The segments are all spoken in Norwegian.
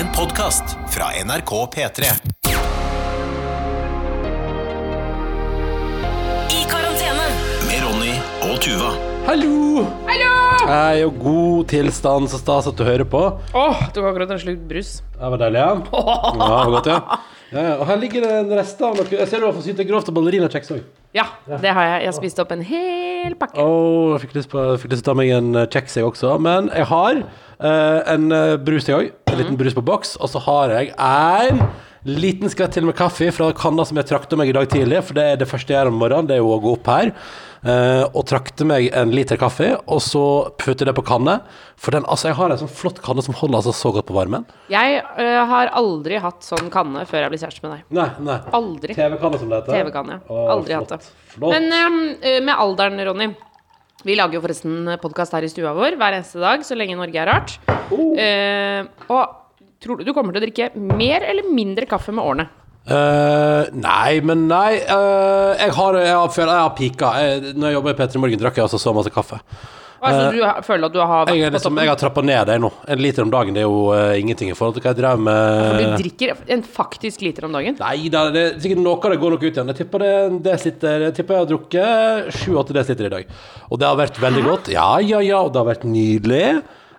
En podkast fra NRK P3. I karantene. Med Ronny og Tuva. Hallo! Hei, og god tilstand, så stas at du hører på. Åh, tok akkurat en slurk brus. Det var deilig, ja. Ja, det var godt, ja. ja. ja. Og her ligger det en rest av noe. Jeg ser du har forsynt synt deg grovt av ballerinakjeks òg. Ja, det har jeg. Jeg spiste opp en hel pakke. Oh, jeg fikk lyst, på, fikk lyst til å ta meg en eh, kjeks, jeg også. Men jeg har uh, en eh, brus, jeg òg. En liten brus på boks. Og så har jeg en liten skvett til med kaffe fra kanna som jeg trakta meg i dag tidlig. For det er det første jeg gjør om morgenen, det er jo å gå opp her. Eh, og trakte meg en liter kaffe, og så putte det på kanne. For den, altså, jeg har en sånn flott kanne som holder altså så godt på varmen. Jeg øh, har aldri hatt sånn kanne før jeg ble kjæreste med deg. Nei, nei. Aldri. TV-kanne, som det heter. TV-kanne, ja. Aldri flott. hatt det. Flott. Men øhm, øh, med alderen, Ronny Vi lager jo forresten podkast her i stua vår hver eneste dag så lenge Norge er rart. Oh. Uh, og tror du du kommer til å drikke mer eller mindre kaffe med årene? Eh, nei, men nei. Uh, jeg har, jeg har, jeg har pika. Jeg, når jeg jobba i P3 Morgen, drakk jeg altså så masse kaffe. Altså, du føler at du har vært Jeg, liksom, jeg har trappa ned det nå. En liter om dagen det er jo uh, ingenting i forhold til hva jeg drev For med. du drikker en faktisk liter om dagen? Nei da, det er sikkert noe av det går nok ut igjen. Jeg tipper det det sitter. Jeg tipper jeg har drukket 7-8 desiliter i dag. Og det har vært veldig godt. Ja, ja, ja, og det har vært nydelig.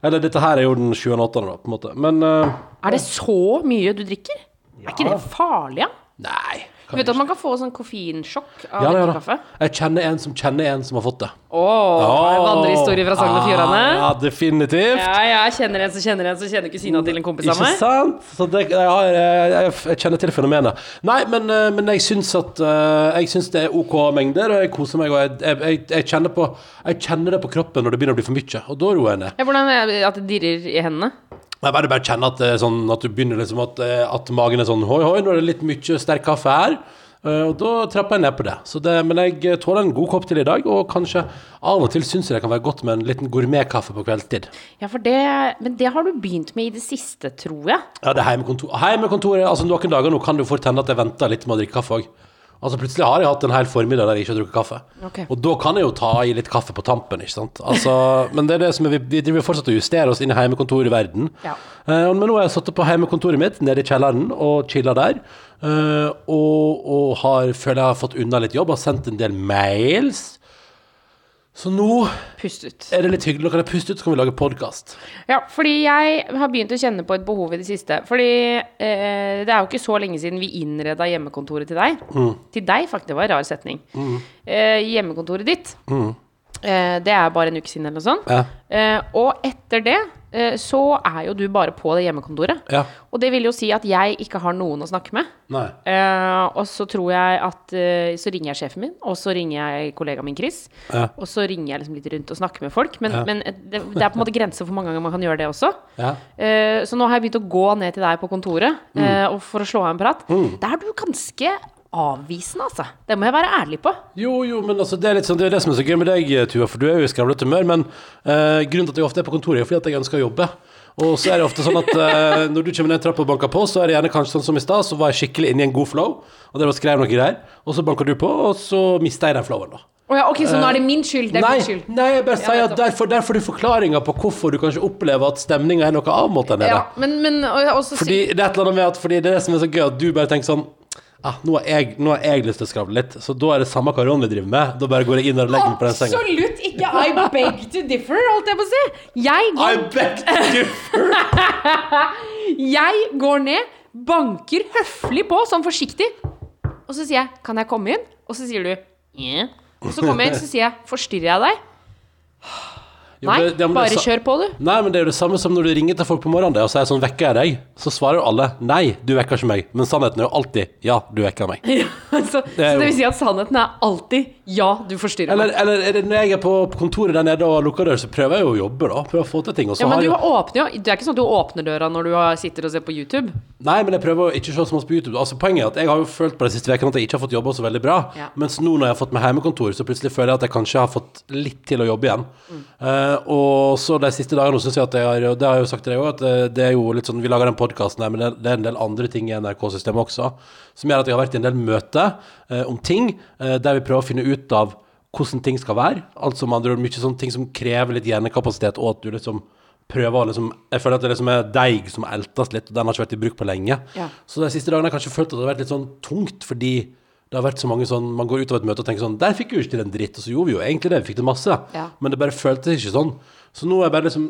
Eller dette her er jo den sjuende-åttende, på en måte. Men uh, Er det så mye du drikker? Er ikke det farlig, da? nei. Du vet at man kan få sånn koffeinsjokk av Ja, å ja, kaffe? Jeg kjenner en som kjenner en som har fått det. Åh, vandrehistorie fra Sogn og Fjordane? Ja, definitivt. Ja, jeg kjenner en som kjenner en som kjenner kusina til en kompis av meg. Ikke sant? Så det, jeg, har, jeg, jeg, jeg kjenner til fenomenet. Nei, men, eh, men jeg syns at eh, Jeg syns det er OK mengder, og jeg koser meg. Og jeg, jeg, kjenner på, jeg kjenner det på kroppen når det begynner å bli for mye, og da roer jeg ned. Ja, hvordan er det at det dirrer i hendene? Jeg bare, bare kjenner at, er sånn, at du begynner liksom at, eh, at magen er sånn Hoi, hoi, nå er det litt mye sterk kaffe her. Eh, og da trapper jeg ned på det. Så det. Men jeg tåler en god kopp til i dag, og kanskje av og til syns jeg det kan være godt med en liten gourmetkaffe på kveldstid. Ja, for det Men det har du begynt med i det siste, tror jeg. Ja, det er heimekontor. Heimekontoret, altså Noen dager nå kan det jo fort hende at jeg venter litt med å drikke kaffe òg. Altså Plutselig har jeg hatt en hel formiddag der jeg ikke har drukket kaffe. Okay. Og da kan jeg jo ta i litt kaffe på tampen, ikke sant. Altså, men det er det som er, vi, driver fortsatt og justerer oss inn i heimekontorverden. Ja. Uh, men nå har jeg sittet på heimekontoret mitt nede i kjelleren og chilla der. Uh, og, og har, føler jeg har fått unna litt jobb, har sendt en del mails. Så nå Pust ut. er det litt hyggelig. Nå kan jeg puste ut, så kan vi lage podkast. Ja, fordi jeg har begynt å kjenne på et behov i det siste. Fordi eh, det er jo ikke så lenge siden vi innreda hjemmekontoret til deg. Til deg, faktisk. Det var en rar setning. Eh, hjemmekontoret ditt, eh, det er bare en uke siden eller noe sånt. Ja. Eh, og etter det så er jo du bare på det hjemmekontoret. Ja. Og det vil jo si at jeg ikke har noen å snakke med. Eh, og så tror jeg at uh, Så ringer jeg sjefen min, og så ringer jeg kollegaen min Chris. Ja. Og så ringer jeg liksom litt rundt og snakker med folk. Men, Ja. men det, det er på en måte grenser for hvor mange ganger man kan gjøre det også. Ja. Eh, så nå har jeg begynt å gå ned til deg på kontoret Mm. eh, og for å slå av en prat. Da er du ganske avvisende, altså. Det må jeg være ærlig på. Jo, jo, men altså, det er litt sånn, det er det som er så gøy med deg, Tuva, for du er jo i skravlete humør. Men eh, grunnen til at jeg ofte er på kontoret, er fordi at jeg ønsker å jobbe. Og så er det ofte sånn at eh, når du kommer ned trappa og banker på, så er det gjerne kanskje sånn som i stad, så var jeg skikkelig inne i en god flow, og der skrev noe greier, og så banker du på, og så mister jeg den flowen, da. Oh ja, ok, Så nå er det min skyld? Det er Nei, min skyld. nei, jeg bare Ja, sier at nettopp. derfor, derfor er du forklaringa på hvorfor du kanskje opplever at stemninga er noe avmålt der nede. Ja, men, men og, og Fordi det er et eller annet med at Fordi det er det som er så gøy, at du bare tenker sånn ah, nå, har jeg, nå har jeg lyst til å skravle litt, så da er det samme hva Ronny driver med. Da bare går jeg inn og legger meg på den senga. Absolutt ikke I beg to differ, holdt jeg på å si. Jeg I går, beg to differ! jeg går ned, banker høflig på, sånn forsiktig. Og så sier jeg 'Kan jeg komme inn?' Og så sier du 'Ja'. Og så kommer jeg inn, så sier jeg 'Forstyrrer jeg deg?' Nei, men det- det- det bare sa- kjør på, du. Nei, men det er jo det samme som når du ringer til folk på morgenen og sier sånn 'Vekker jeg deg?' Så svarer jo alle 'Nei, du vekker ikke meg'. Men sannheten er jo alltid 'Ja, du vekker meg'. så, så det jo- vil si at sannheten er alltid 'ja, du forstyrrer Eller, meg'. eller er det når jeg er på kontoret der nede og lukker døra, så prøver jeg jo å jobbe, da. Prøver å få til ting. Så Ja, men du jo... åpner jo Det er ikke sånn at du åpner døra når du sitter og ser på YouTube. Nei, men jeg prøver å ikke se så mye på YouTube. Altså Poenget er at jeg har jo følt på de siste ukene at jeg ikke har fått jobba så veldig bra. Ja. Mens nå når jeg har fått meg hjemmekontor, så plutselig føler jeg at jeg kanskje har fått litt til å jobbe igjen. Mm. Eh, og så de siste dagene syns jeg at jeg har Det har jeg jo sagt til deg òg, at eh, det er jo litt sånn Vi lager den podkasten her, men det, er en del andre ting i NRK-systemet også som gjør at jeg har vært i en del møter eh, om ting eh, der vi prøver å finne ut av hvordan ting skal være. Altså med andre ord mye sånne ting som krever litt hjernekapasitet, og at du liksom prøver å liksom Jeg føler at det liksom er deig som eltes litt, og den har ikke vært i bruk på lenge. Ja. Så de siste dagene har jeg kanskje følt at det har vært litt sånn tungt, fordi det har vært så mange sånn Man går ut av et møte og tenker sånn Der fikk vi jo ikke til en dritt, og så gjorde vi jo egentlig det. Vi fikk til masse. Ja. Men det bare føltes ikke sånn. Så nå er bare liksom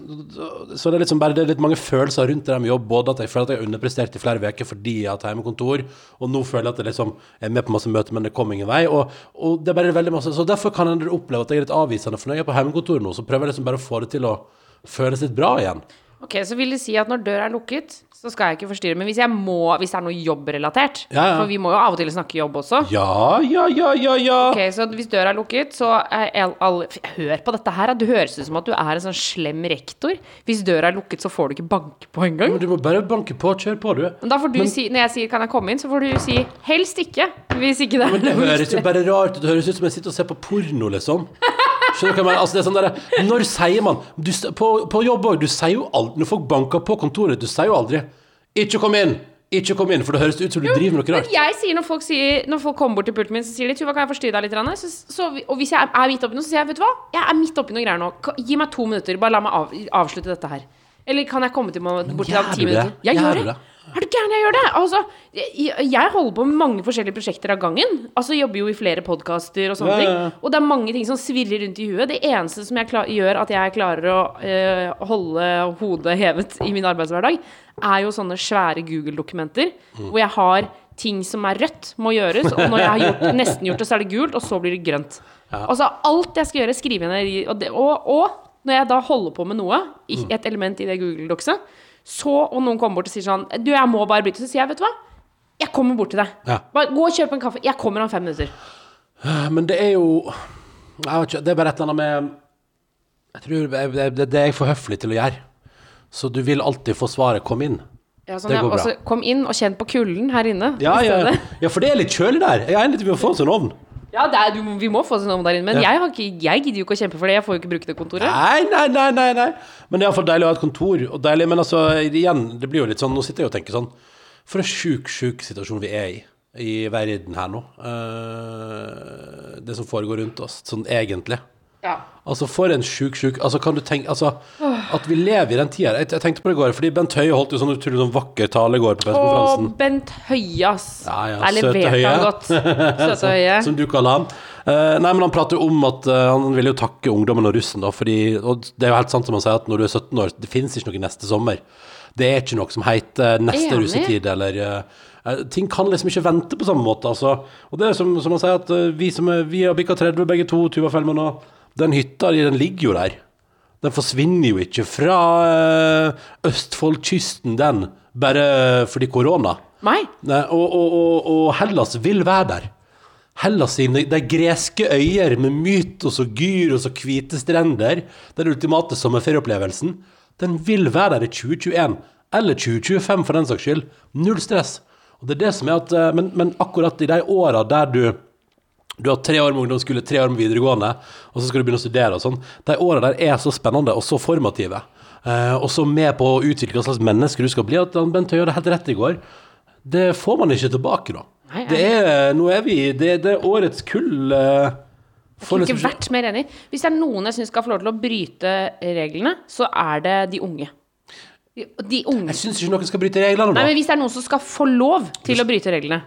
Så det er liksom bare det er litt mange følelser rundt det med jobb. Både at jeg føler at jeg har underprestert i flere uker fordi jeg har hatt hjemmekontor, og nå føler jeg at jeg liksom er med på masse møter, men det kom ingen vei. Og, og det er bare veldig masse Så derfor kan jeg oppleve at jeg er litt avvisende. For når jeg er på hjemmekontor nå, så prøver jeg liksom bare å få det til å føles litt bra igjen. Ok, Så vil det si at når dør er lukket, så skal jeg ikke forstyrre. Men hvis jeg må, hvis det er noe jobbrelatert Ja, ja. For vi må jo av og til snakke jobb også. Ja, ja, ja, ja, ja. Ok, Så hvis døra er lukket, så er all, all, Hør på dette her. Det høres ut som at du er en sånn slem rektor. Hvis døra er lukket, så får du ikke banke på engang. Du må bare banke på. Kjør på, du. Men da får du si, når jeg sier 'kan jeg komme inn', så får du si 'helst ikke'. Hvis ikke det er Men det høres jo bare rart ut. Det høres ut som jeg sitter og ser på porno, liksom. Skjønner du hva jeg mener? Altså, det er sånn der, når sier man du, På, på jobb òg, du sier jo aldri Når folk banker på kontoret, du sier jo aldri 'ikke kom inn', ikke kom inn, for det høres ut som du driver med noe rart. jeg sier når folk, sier, når folk kommer bort til pulten min, så sier de 'Tuva, kan jeg forstyrre deg litt?' Så, så, og hvis jeg er midt oppi noe, så sier jeg 'Vet du hva, jeg er midt oppi noe greier nå. Gi meg to minutter. Bare la meg av, avslutte dette her'. Eller kan jeg komme til bort til deg om ti minutter? Jeg Gjør det. Er du gæren, jeg gjør det? Altså, jeg, jeg holder på med mange forskjellige prosjekter av gangen. Altså Jobber jo i flere podkaster og sånne Ja, ja, ja. ting. Og det er mange ting som svirrer rundt i huet. Det eneste som jeg klar, gjør at jeg klarer å eh, holde hodet hevet i min arbeidshverdag, er jo sånne svære Google-dokumenter Mm. hvor jeg har ting som er rødt, må gjøres. Og når jeg har gjort, nesten gjort det, så er det gult, og så blir det grønt. Altså alt jeg skal gjøre, skrive ned i og, og, og når jeg da holder på med noe, i Mm. et element i det Google-dokset, så, og noen kommer bort og sier sånn Du, jeg må bare bryte. Så sier jeg, vet du hva? Jeg kommer bort til deg. Ja. Bare gå og kjøp en kaffe. Jeg kommer om fem minutter. Men det er jo ikke, Det er bare et eller annet med Jeg tror det, det, det er jeg for høflig til å gjøre. Så du vil alltid få svaret 'kom inn'. Ja, sånn, Det går bra. Kom inn og kjenn på kulden her inne. Ja, ja, ja, for det er litt kjølig der. Jeg er at vi må få oss en ovn. Ja det er, du, vi må få sånn om der inne. Men Ja. jeg, har ikke, jeg gidder jo ikke å kjempe for det. Jeg får jo ikke bruke det kontoret. Nei, nei, nei, nei, nei. Men det er iallfall deilig å ha et kontor. Og deilig, men altså, igjen, det blir jo litt sånn Nå sitter jeg og tenker sånn For en sjuk, sjuk situasjon vi er i i verden her nå. Uh, det som foregår rundt oss, sånn egentlig. Ja. Altså, for en sjuk, sjuk Altså, kan du tenke Altså, at vi lever i den tida jeg, jeg tenkte på det i går, fordi Bent Høie holdt jo sånn utrolig sånn vakker tale i går på pressekonferansen. Å, Bent Høie, ass. Ja, ja, søte leverte han godt. Søte Høie. Som du kaller han. Uh, nei, men han prater jo om at uh, han vil jo takke ungdommen og russen, da, fordi Og det er jo helt sant som han sier, at når du er 17 år, det finnes ikke noe neste sommer. Det er ikke noe som heter neste Enig. russetid, eller eh, eh, Ting kan liksom ikke vente på samme måte, altså. Og det er som, som han sier, at eh, vi som er, vi har bikka 30 begge to, Tuva Fellmann og Den hytta den ligger jo der. Den forsvinner jo ikke fra eh, Østfoldkysten, den, bare fordi korona. Nei. Og, og, og, og Hellas vil være der. Hellas sine de greske øyer med mytos og gyros og hvite strender, den ultimate sommerferieopplevelsen, den vil være der i 2021. Eller 2025, for den saks skyld. Null stress. Og det er det som er at eh, Men, men akkurat i de åra der du du har tre år med ungdomsskole, tre år med videregående, og så skal du begynne å studere og sånn. De åra der er så spennende og så formative. Eh, og så med på å utvikle hva slags menneske du skal bli. At han Bent Høie hadde helt rett i går. Det får man ikke tilbake, da. Nei, Det er, nå er vi Det, det er årets kull. eh, Jeg kunne ikke vært mer enig. Hvis det er noen jeg syns skal få lov til å bryte reglene, så er det de unge. De, de unge. Jeg syns ikke noen skal bryte reglene Nei, men hvis det er noen som skal få lov til å bryte reglene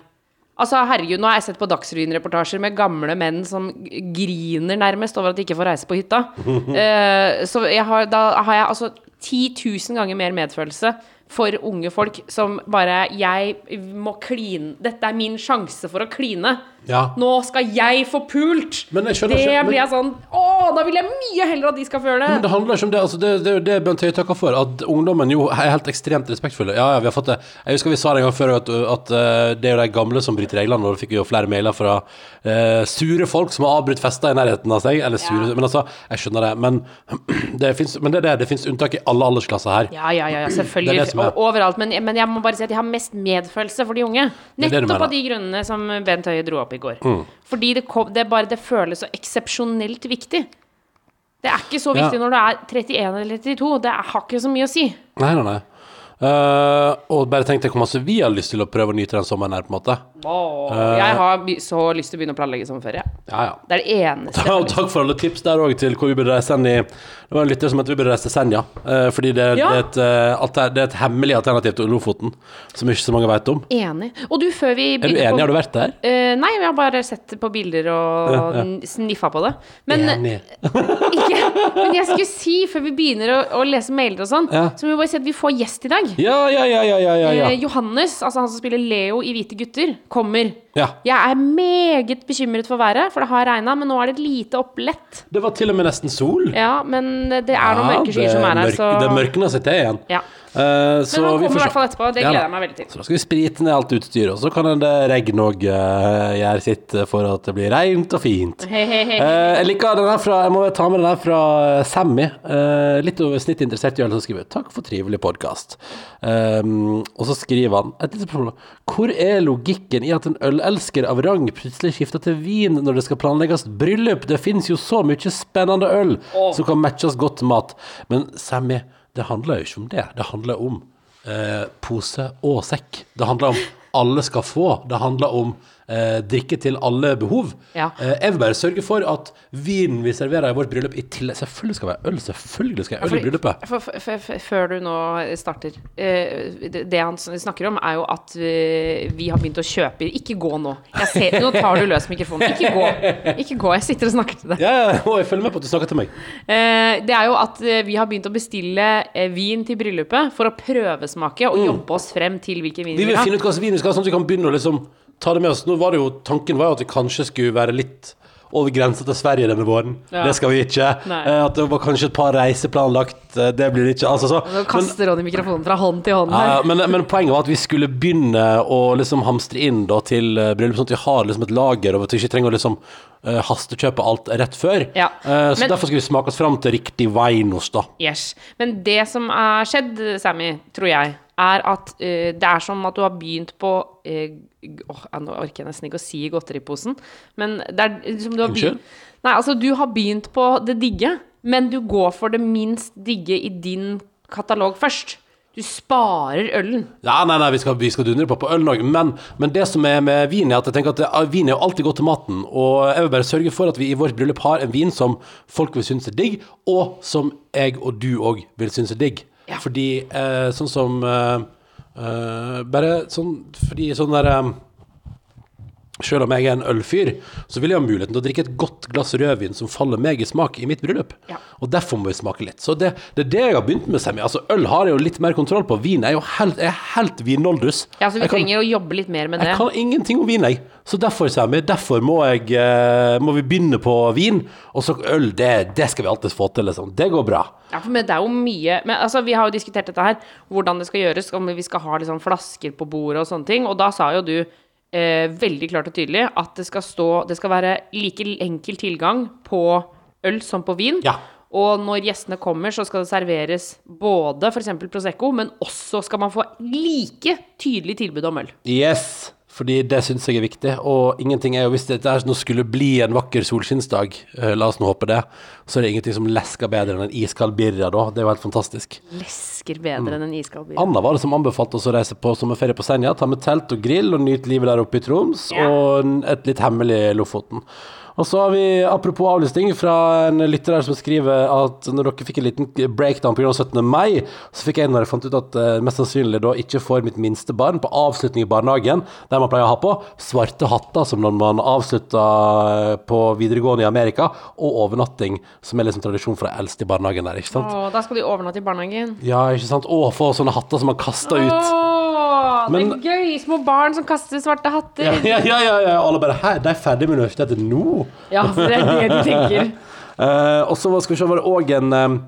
Altså, herregud, nå har jeg sett på Dagsrevyen-reportasjer med gamle menn som griner nærmest over at de ikke får reise på hytta. Uh, så har, da har jeg altså 10 000 ganger mer medfølelse for unge folk som bare Jeg må kline Dette er min sjanse for å kline. Ja. Nå skal jeg få pult! Men jeg det ikke- men- blir jeg sånn Å, da vil jeg mye heller at de skal få gjøre Men det! det handler ikke om det. Altså det, det er jo det Bent Høie takker for. At ungdommen jo er helt ekstremt respektfulle. Ja, ja, vi har fått det. Jeg husker vi sa det en gang før at, at eh, det er jo de gamle som bryter reglene. Og da fikk vi jo flere mailer fra uh, sure folk som har avbrutt fester i nærheten av seg. Eller sure Ja. Men altså, jeg skjønner det. Men det fins men det det. Det fins unntak i alle aldersklasser her. Ja, ja, ja, ja selvfølgelig. Det er det er- overalt. Men, men jeg må bare si at jeg har mest medfølelse for de unge. Det det Nettopp av de grunnene som Bent Høie dro opp i går. Mm. Fordi det, kom, det, bare, det føles så eksepsjonelt viktig. Det er ikke så viktig Ja. når du er 31 eller 32. Det har ikke så mye å si. Nei, nei, nei. Uh, og bare tenk deg hvor masse vi har lyst til å prøve å nyte den sommeren her, på en måte. Åh, jeg har så lyst til å begynne å planlegge sommerferie. Ja, ja. Det er det eneste. Og takk for alle tips der òg til hvor vi burde reise hen i Det var en lytter som het vi burde reise til Senja. eh, fordi det, Ja. det, er et, eh, det er et hemmelig alternativ til Lofoten, som ikke så mange vet om. Enig. Og du, før vi Er du enig? på- Har du vært der? Uh, nei, vi har bare sett på bilder og Ja, sniffa på det. Men, Enig. ikke, men jeg skulle si, før vi begynner å, å lese mailer og sånn, så må vi bare si at vi får gjest i dag. Ja, ja, ja, ja, ja, ja, ja. Johannes, altså han som spiller Leo i Hvite gutter, kommer. Ja. Jeg er meget bekymret for været, for det har regna, men nå er det et lite opplett. Det var til og med nesten sol. Ja, men det er noen Ja, mørke skyer som er her, så Det mørkner seg til igjen. Ja. Uh, så Men han kommer i hvert fall etterpå. Det gleder jeg meg veldig til. Så da skal vi sprite ned alt utstyret, og så kan det regn òg gjøre sitt for at det blir rent og fint. Hei, hei, hei. Eh, jeg liker den her fra Jeg må ta med den her fra Sammy. Uh, litt over snittet interessert i øl, som skriver 'Takk for trivelig podkast'. og så skriver han et lite spørsmål. Hvor er logikken i at en ølelsker av rang plutselig skifter til vin når det skal planlegges bryllup? Det fins jo så mye spennende øl som kan matches godt til mat. Men Sammy, det handler jo ikke om det. Det handler om eh, pose og sekk. Det handler om alle skal få. Det handler om eh, drikke til alle behov. Ja. Eh, jeg vil bare sørge for at vinen vi serverer i vårt bryllup i tillegg Selvfølgelig skal det være øl. Selvfølgelig skal jeg øl i bryllupet. for- for- for- Før du nå starter eh, Det det han snakker om, er jo at vi har begynt å kjøpe Ikke gå nå. Jeg ser, nå tar du løs mikrofonen. Ikke gå. Ikke gå. Jeg sitter og snakker til deg. Ja, ja, og jeg følger med på at du snakker til meg. Eh, det er jo at eh, vi har begynt å bestille eh, vin til bryllupet for å prøvesmake og jobbe oss frem til hvilken vin Mm. Vi vi vil vil ha. finne ut hva slags vin vi skal ha, sånn at vi kan begynne å liksom ta det med oss. Nå var det jo, Tanken var jo at vi kanskje skulle være litt over grensa til Sverige denne våren. Ja. Det skal vi ikke. Nei. Eh, at det var kanskje et par reiser planlagt. eh, Det blir det ikke. Altså, så. Nå Men, kaster Ronny mikrofonen fra hånd til hånd her. ja, men, men poenget var at vi skulle begynne å liksom hamstre inn da, til eh, bryllup, sånn at vi har liksom et lager, og at vi ikke trenger å liksom eh, hastekjøpe alt rett før. Ja. Uh, så Men- derfor skal vi smake oss fram til riktig vinos, da. Yes. Men det som er skjedd, Sammy, tror jeg, er at uh, det er som at du har begynt på åh, Nå orker jeg nesten ikke å si godteriposen, men det er som du har begynt Nei, altså, du har begynt på det digge, men du går for det minst digge i din katalog først. Du sparer ølen. Ja, nei, nei, vi skal, vi skal dundre på på ølen òg, men, men det som er med vin, er at jeg tenker at det, vin er jo alltid godt til maten. Og jeg vil bare sørge for at vi i vårt bryllup har en vin som folk vil synes er digg, og som jeg og du òg vil synes er digg. Ja. Fordi eh, sånn som eh, eh, Bare sånn fordi sånn der eh, selv om jeg er en ølfyr, så vil jeg ha muligheten til å drikke et godt glass rødvin som faller meg i smak i mitt bryllup. Ja. Og derfor må vi smake litt. Så det, det er det jeg har begynt med, Semmi. Altså, øl har jeg jo litt mer kontroll på. Vin er jo helt, er helt vinnoldus. Ja, så vi Jeg kan- trenger å jobbe litt mer med det. jeg kan ingenting om vin, jeg. Så derfor, Sammy, derfor må, jeg, eh, må vi begynne på vin. Og så øl, det, det skal vi alltid få til, liksom. Det går bra. Ja, for det er jo mye men, altså, Vi har jo diskutert dette her, hvordan det skal gjøres, om vi skal ha liksom flasker på bordet og sånne ting. Og da sa jo du eh, veldig klart og tydelig at det skal stå Det skal være like enkel tilgang på øl som på vin. Ja. Og når gjestene kommer, så skal det serveres både f.eks. Prosecco, men også skal man få like tydelig tilbud om øl. Yes, fordi det syns jeg er viktig. Og ingenting er jo Hvis dette nå skulle bli en vakker solskinnsdag, eh, la oss nå håpe det, så er det ingenting som lesker bedre enn en iskald birra da. Det er jo helt fantastisk. Lesker bedre enn en iskald birra. Anna var det som anbefalte oss å reise på sommerferie på Senja. Ta med telt og grill og nyte livet der oppe i Troms, yeah. og et litt hemmelig Lofoten. Og så har vi, apropos avlysning, fra en lytter her som skriver at når dere fikk en liten breakdown pga. 17. mai, så fikk jeg når jeg fant ut at eh, mest sannsynlig da ikke får mitt minste barn på avslutning i barnehagen, der man pleier å ha på svarte hatter som når man avslutter på videregående i Amerika, og overnatting, som er liksom tradisjon for de eldste i barnehagen der, ikke sant? Å, da skal de overnatte i barnehagen. Ja, ikke sant? Og få sånne hatter som man kaster ut. Åh, Men- det er gøy! Små barn som kaster svarte hatter. Ja, ja, ja, ja. Alle bare Hæ, de er ferdig med universitetet nå? Ja, så det er det de tenker. uh, og så skal vi se, var det òg en uh,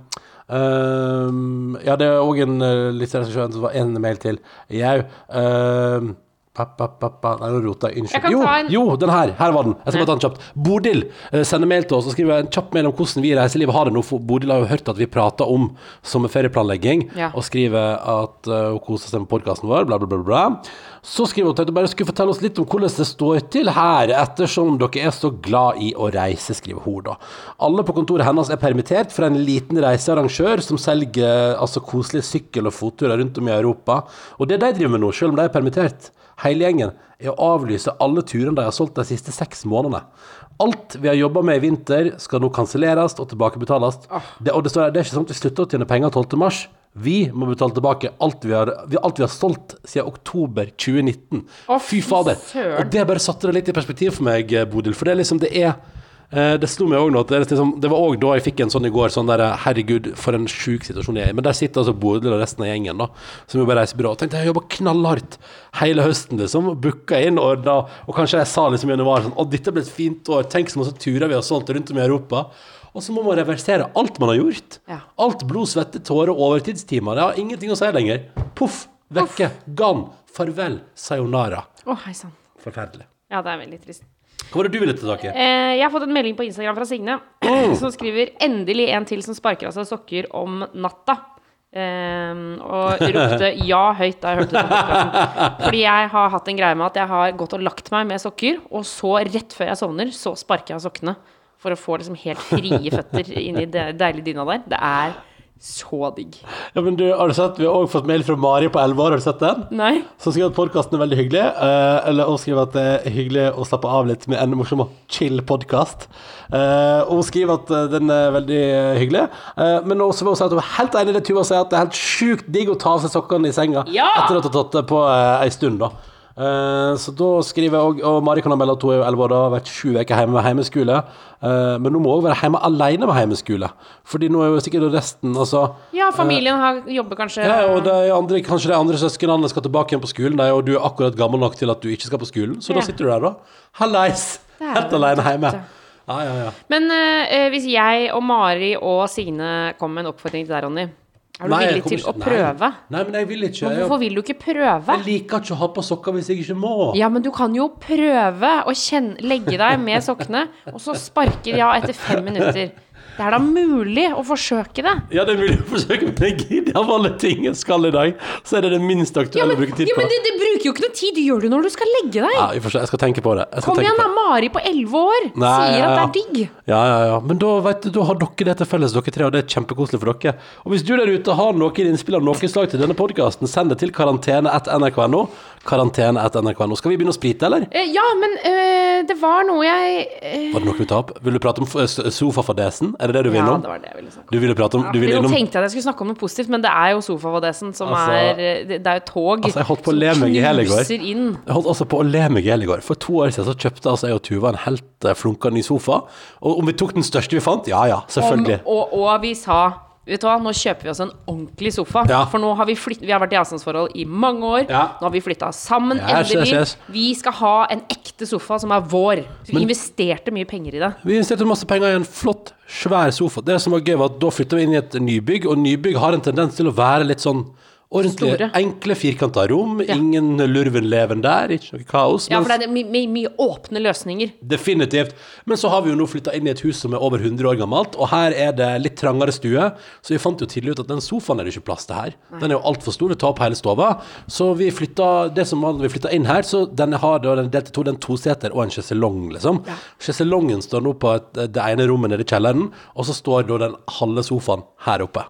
Ja, det er òg en uh, litt seriøs skjønn, det var en mail til. Jau. Uh, Nei, nå rota jeg. Unnskyld. Jo, en. jo, den her. Her var den. Jeg skal bare ta den kjapt. Bodil eh, sender mail til oss og skriver en kjapp mail om hvordan vi i reiselivet har det nå. For Bodil har jo hørt at vi prater om sommerferieplanlegging, Ja. og skriver at eh, hun koser seg med podkasten vår, bla, bla, bla. bla. Så skriver hun at hun bare skulle fortelle oss litt om hvordan det står til her, ettersom dere er så glad i å reise, skriver hun da. Alle på kontoret hennes er permittert fra en liten reisearrangør som selger altså koselige sykkel- og fotturer rundt om i Europa. Og det de driver med nå, selv om de er permittert, hele gjengen, er å avlyse alle turene de har solgt de siste seks månedene. Alt vi har jobba med i vinter, skal nå kanselleres og tilbakebetales. Det, og det, står, det er ikke sånn at vi slutter å tjene penger 12. mars. Vi må betale tilbake alt vi har, vi, alt vi har solgt siden oktober 2019. Å, fy fader. Og det bare satte det litt i perspektiv for meg, Bodil. For det er liksom, det er det slo meg også nå det, liksom, det var òg da jeg fikk en sånn i går, sånn der Herregud, for en sjuk situasjon jeg er i. Men der sitter altså Bodil og resten av gjengen, da, som jobber reisebyrå. Og tenkte jeg jobba knallhardt hele høsten, liksom. Booka inn, ordna. Og kanskje jeg sa liksom i januar sånn Å, dette ble et fint år. Tenk så masse turer vi har solgt rundt om i Europa. Og så må man reversere alt man har gjort. Ja. Alt blod, svette, tårer og overtidstimer. Det har ingenting å si lenger. Poff, vekke, Gan. farvel, sayonara. Å, hei sann. Forferdelig. Ja, det er veldig trist. Hva var det du ville ta tak i? Eh, jeg har fått en melding på Instagram fra Signe som skriver 'Endelig en til som sparker av seg sokker om natta'. Um, og ropte ja høyt da jeg hørte det. Fordi jeg har hatt en greie med at jeg har gått og lagt meg med sokker, og så rett før jeg sovner, så sparker jeg av sokkene. For å få liksom helt frie føtter inn i det deilige dyna der. Det er så digg. Ja, men du, har du sett, Vi har også fått mail fra Mari på 11 år, har du sett den? Nei? Som skriver at podkasten er veldig hyggelig. uh, eller hun skriver at det er hyggelig å slappe av litt med en morsom og chill podkast. Uh, hun skriver at eh, den er veldig eh, hyggelig. uh, men også vil hun si at hun er helt enig i det Tuva sier, at det er helt sjukt digg å ta av seg sokkene i senga Ja! etter at hun har tatt det på uh, ei stund. da Eh, så da skriver jeg òg Og Mari kan ha meldt at hun er elleve 11 år da, har vært sju uker hjemme med hjemmeskole. Uh, men hun må òg være hjemme alene med hjemmeskole. Fordi nå er jo sikkert resten altså, Ja, familien har, jobber kanskje ja, og de andre, kanskje de andre søsknene skal tilbake igjen på skolen, de, og du er akkurat gammel nok til at du ikke skal på skolen, så Ja. da sitter du der, da. Hallais! Helt alene hjemme. Ja, ja, ja. Men eh, hvis jeg og Mari og Signe kommer med en oppfordring til deg, Ronny, er du Nei, villig til til å prøve? Nei. Nei, men jeg vil ikke. Men hvorfor vil du ikke prøve? jeg liker ikke å ha på sokker hvis jeg ikke må. Ja, men du kan jo prøve å kjenne, legge deg med sokkene, og så sparker ja etter fem minutter. Det er da mulig å forsøke det. Ja, det er mulig å forsøke, men jeg gidder av alle ting jeg skal i dag, så er det det minst Ja, aktuelle men, å bruke tid på. ja, men det, det bruker jo ikke noe tid. Du gjør det når du skal legge deg. Ja, jeg, forstår, jeg skal tenke på det. Kom igjen, da. Mari på elleve år Nei, sier ja, at det er digg. Ja, ja, ja. Men da, vet du, da har dere det til felles, dere tre, og det er kjempekoselig for dere. Og hvis du der ute har noen innspill av noe slag til denne podkasten, send det til karantene.nrk.no. Karantene.nrk.no. Skal vi begynne å sprite, eller? Eh, ja, men øh, det var noe jeg øh... Var det noe vi tar opp? Vil du prate om sofafadesen? Er det det du vil Ja, det var det jeg ville snakke om. Du ville prate om du ville nå tenkte jeg at jeg skulle snakke om noe positivt, men det er jo sofavadesen som Altså- er eh, Det, er jo tog Altså, jeg holdt på å le meg i hjel i går. Jeg holdt altså på å le meg i hjel i går. For to år siden så kjøpte altså jeg og Tuva en helt eh, flunka ny sofa. Og om vi tok den største vi fant? Ja ja, Om, selvfølgelig. og, og vi sa Vet du hva, nå kjøper vi oss en ordentlig sofa. Ja. For nå har vi flytt, Vi har vært i avstandsforhold i mange år. Ja. Nå har vi flytta sammen, Yes, endelig. yes, yes. Vi skal ha en ekte sofa som er vår. Så vi Men- investerte mye penger i det. Vi investerte masse penger i en flott, svær sofa. Det som var gøy, var at da flytta vi inn i et nybygg, og nybygg har en tendens til å være litt sånn ordentlig Store. enkle, firkanta rom. Ingen lurvenleven der, ikke noe kaos. Ja, for det er my my mye åpne løsninger. Definitivt. Men så har vi jo nå flytta inn i et hus som er over 100 år gammelt, og her er det litt trangere stue, så vi fant jo tidlig ut at den sofaen er det ikke plass til her. Den er jo altfor stor, det tar opp hele stova. Så vi flytta det som var, vi flytta inn her, så den har da den delte to, den toseter og en sjeselong, liksom. Sjeselongen står nå på et, det ene rommet nede i kjelleren, og så står da den halve sofaen her oppe.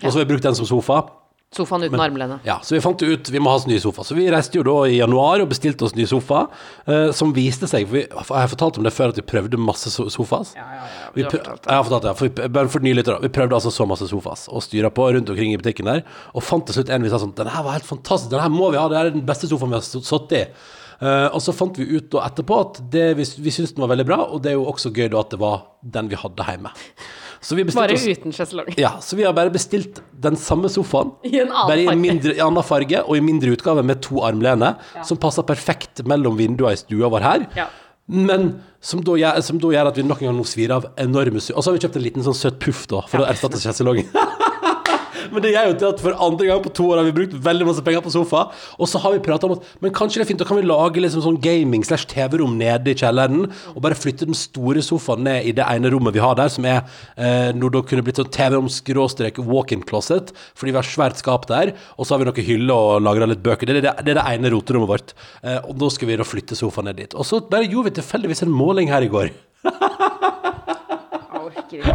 Og så har vi brukt den som sofa. Sofaen uten armlene. Ja, så vi fant ut vi må ha oss ny sofa. Så vi reiste jo da i januar og bestilte oss ny sofa, eh, som viste seg for vi, for Jeg har fortalt om det før at vi prøvde masse so Ja, Vi prøv, jeg har fortalt det, for vi, bare for nye lyttere. Vi prøvde altså så masse sofas og styra på rundt omkring i butikken der, og fant til slutt en vi sa sånn Den her var helt fantastisk, den her må vi ha, det er den beste sofaen vi har sittet i. Eh, og så fant vi ut da etterpå at det, vi, vi syntes den var veldig bra, og det er jo også gøy da at det var den vi hadde hjemme. Så vi Bare oss uten sjeselong. ja, så vi har bare bestilt den samme sofaen I en annen Bare i en mindre, i annen farge Og i mindre utgave med to armlene Som passer perfekt mellom vinduene i stua vår her. Ja. Men som da, gjør, som da gjør at vi nok en gang nå svir av enorme Og så har vi kjøpt en liten sånn søt puff da For å erstatte kjesselongen Men det gjør jo til at for andre gang på to år har vi brukt veldig masse penger på sofa Og så har vi pratet om at Men kanskje det er fint, da kan vi lage liksom sånn gaming slash TV-rom nede i kjelleren Og bare flytte den store sofaen ned i det ene rommet vi har der Som er eh, når det kunne blitt sånn TV-rom skråstrek walk-in closet Fordi vi har svært skap der Og så har vi noen hyller og lagret litt bøker. Det er det, det, er det ene roterommet vårt. Eh, Og da skal vi da flytte sofaen ned dit. Og så bare gjorde vi tilfeldigvis en måling her i går ikke.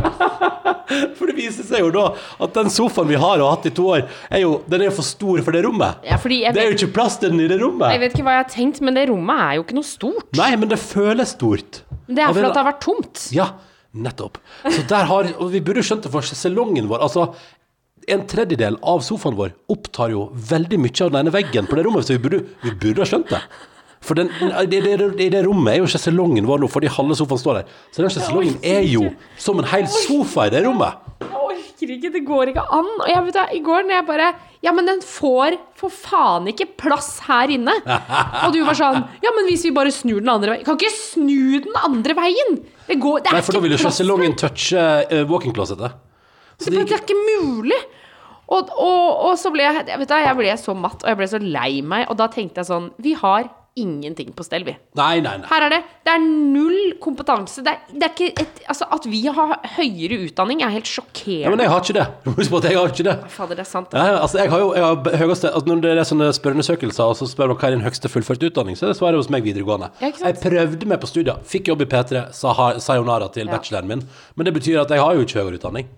For det viser seg jo da at den sofaen vi har og har hatt i to år, er jo, den er jo for stor for det rommet. Ja, Det er jo ikke plass til den i det rommet. jeg vet ikke hva jeg har tenkt, men det rommet er jo ikke noe stort. Nei, men det føles stort. Det er fordi det har vært tomt. Ja, nettopp. Så der har, og vi burde skjønt det for salongen vår. Altså, en tredjedel av sofaen vår opptar jo veldig mye av den ene veggen på det rommet, så vi burde, vi burde ha skjønt det. For den, i, det, det, det rommet er jo sjeselongen vår nå, fordi halve sofaen står der. Så den sjeselongen er jo som en hel sofa i det rommet. Jeg orker ikke, det går ikke an. Og jeg vet da, I går når jeg bare Ja, men den får for faen ikke plass her inne. Og du var sånn Ja, men hvis vi bare snur den andre veien Kan ikke snu den andre veien! Det går Det er Nei, for da vil jo ikke sjeselongen touche uh, walk-in-closetet. Det, det, det er ikke mulig! Og, og, og så ble jeg, jeg vet da, jeg ble så matt, og jeg ble så lei meg, og da tenkte jeg sånn Vi har ingenting på stell, vi. Nei, nei, nei. Her er det. Det er null kompetanse. Det er, det er ikke et, altså, at vi har høyere utdanning, er helt Ja, men jeg har ikke det. Husk på at jeg har ikke det. Fader, det er sant. Ja, altså jeg har jo jeg har høyeste, altså Når det er sånne spørreundersøkelser, og så spør man hva er din høyeste fullførte utdanning, så er det svaret hos meg videregående. Ja, jeg prøvde meg på studier, fikk jobb i P3, sa sayonara til Ja. bacheloren min. Men det betyr at jeg har jo ikke høyere utdanning.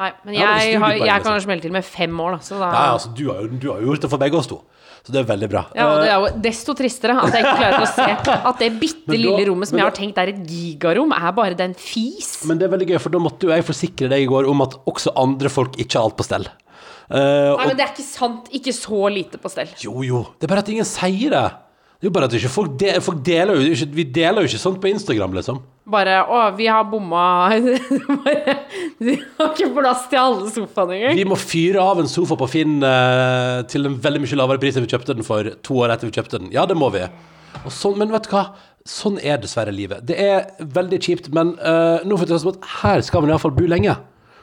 Nei, men jeg, jeg, har, jeg kan smelle til med fem år, da. Så da Nei, altså Du har du har jo gjort det for begge oss to, så det er veldig bra. Ja, og det Eh, er jo desto tristere at jeg ikke klarer å se at det bitte lille rommet som jeg har tenkt er et gigarom, er bare den fis. men det er veldig gøy, for da måtte jo jeg forsikre deg i går om at også andre folk ikke har alt på stell. Uh, Nei, men det er ikke sant. Ikke så lite på stell. jo, jo. Det er bare at ingen sier det. Det er jo bare at folk, de, folk deler jo ikke, Vi deler jo ikke sånt på Instagram, liksom. Bare Å, vi har bomma Bare Vi har ikke plass til alle sofaene engang. Vi må fyre av en sofa på Finn eh, til en veldig mye lavere pris enn vi kjøpte den for to år etter vi kjøpte den. Ja, det må vi. Sånn, men vet du hva? Sånn er dessverre livet. Det er veldig kjipt, men eh, nå får vi ta oss at her skal man iallfall bo lenge.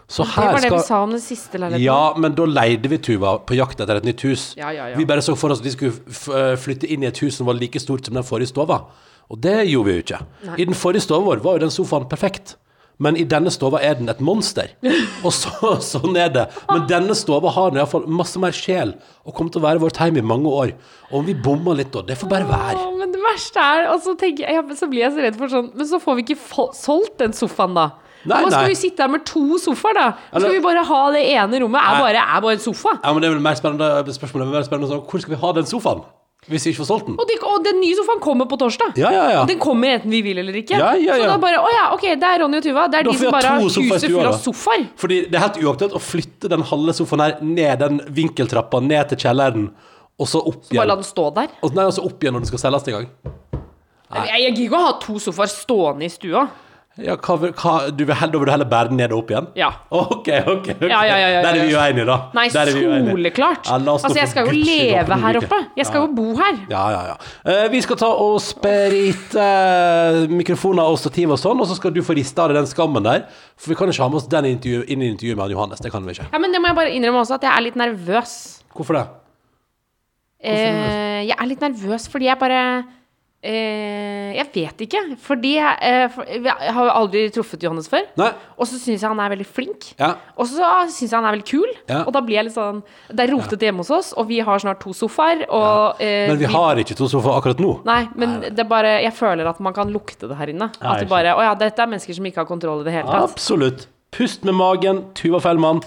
Så Det var det vi sa om den siste leiligheten. Ja, men da leide vi Tuva på jakt etter et nytt hus. Ja, ja, ja. Vi bare så for oss at vi skulle eh, flytte inn i et hus som var like stort som den forrige stova. Og det gjorde vi jo ikke. I den forrige stova vår var jo den sofaen perfekt. Men i denne stova er den et monster. Og så, sånn er det. Men denne stova har iallfall masse mer sjel og kommer til å være vårt hjem i mange år. Og om vi bommer litt da, det får bare være. Å, men det verste er Og så, tenker jeg, så blir jeg så redd for sånn Men så får vi ikke solgt den sofaen, da. Nei, man skal nei. vi sitte her med to sofaer, da. Så skal vi bare ha det ene rommet. Er bare, er bare en sofa. Ja, men det er vel mer spennende spørsmålet er mer spennende sånn, Hvor skal vi ha den sofaen? Hvis vi ikke får solgt den? Og, de, og den nye sofaen kommer på torsdag. Ja, ja, ja. Den kommer enten vi vil eller ikke. Ja, ja, Så da bare Å ja, ok, det er Ronny og Tuva. Det er Da de som bare har huset fullt av sofaer. Fordi det er helt uaktuelt å flytte den halve sofaen her ned den vinkeltrappa, ned til kjelleren, og så opp Bare la den stå der. Og, nei, og så opp igjen når den skal selges en gang. Jeg, jeg gidder ikke å ha to sofaer stående i stua. Ja, hva, hva, du vil heller, vil du heller bære den ned og opp igjen? Ja. Ok, ok. ok. Ja, ja, ja, Der er vi uenige, da. Nei, soleklart. Altså, jeg skal jo leve her oppe. Jeg skal jo bo her. Ja, ja, ja. Uh, vi skal ta og sprite uh, mikrofoner og stativ og sånn, og så skal du få rista av deg den skammen der. For vi kan ikke ha med oss den intervju, inn i intervjuet med han Johannes. Det kan vi ikke. Ja, men det må jeg bare innrømme også, at jeg er litt nervøs. Hvorfor det? Eh, jeg er litt nervøs fordi jeg bare eh, Jeg vet ikke. Fordi jeg, eh, for, jeg har aldri truffet Johannes før. Nei. Og så syns jeg han er veldig flink. Ja. Og så syns jeg han er veldig kul. Ja. Og da blir jeg litt sånn Det er rotete hjemme hos oss, og vi har snart to sofaer. Og, eh, Men vi har ikke to sofaer akkurat nå. Nei, men det er bare Jeg føler at man kan lukte det her inne. Ja, At det bare Å ja, dette er mennesker som ikke har kontroll i det hele tatt. Absolutt. Pust med magen, Tuva Fellmann.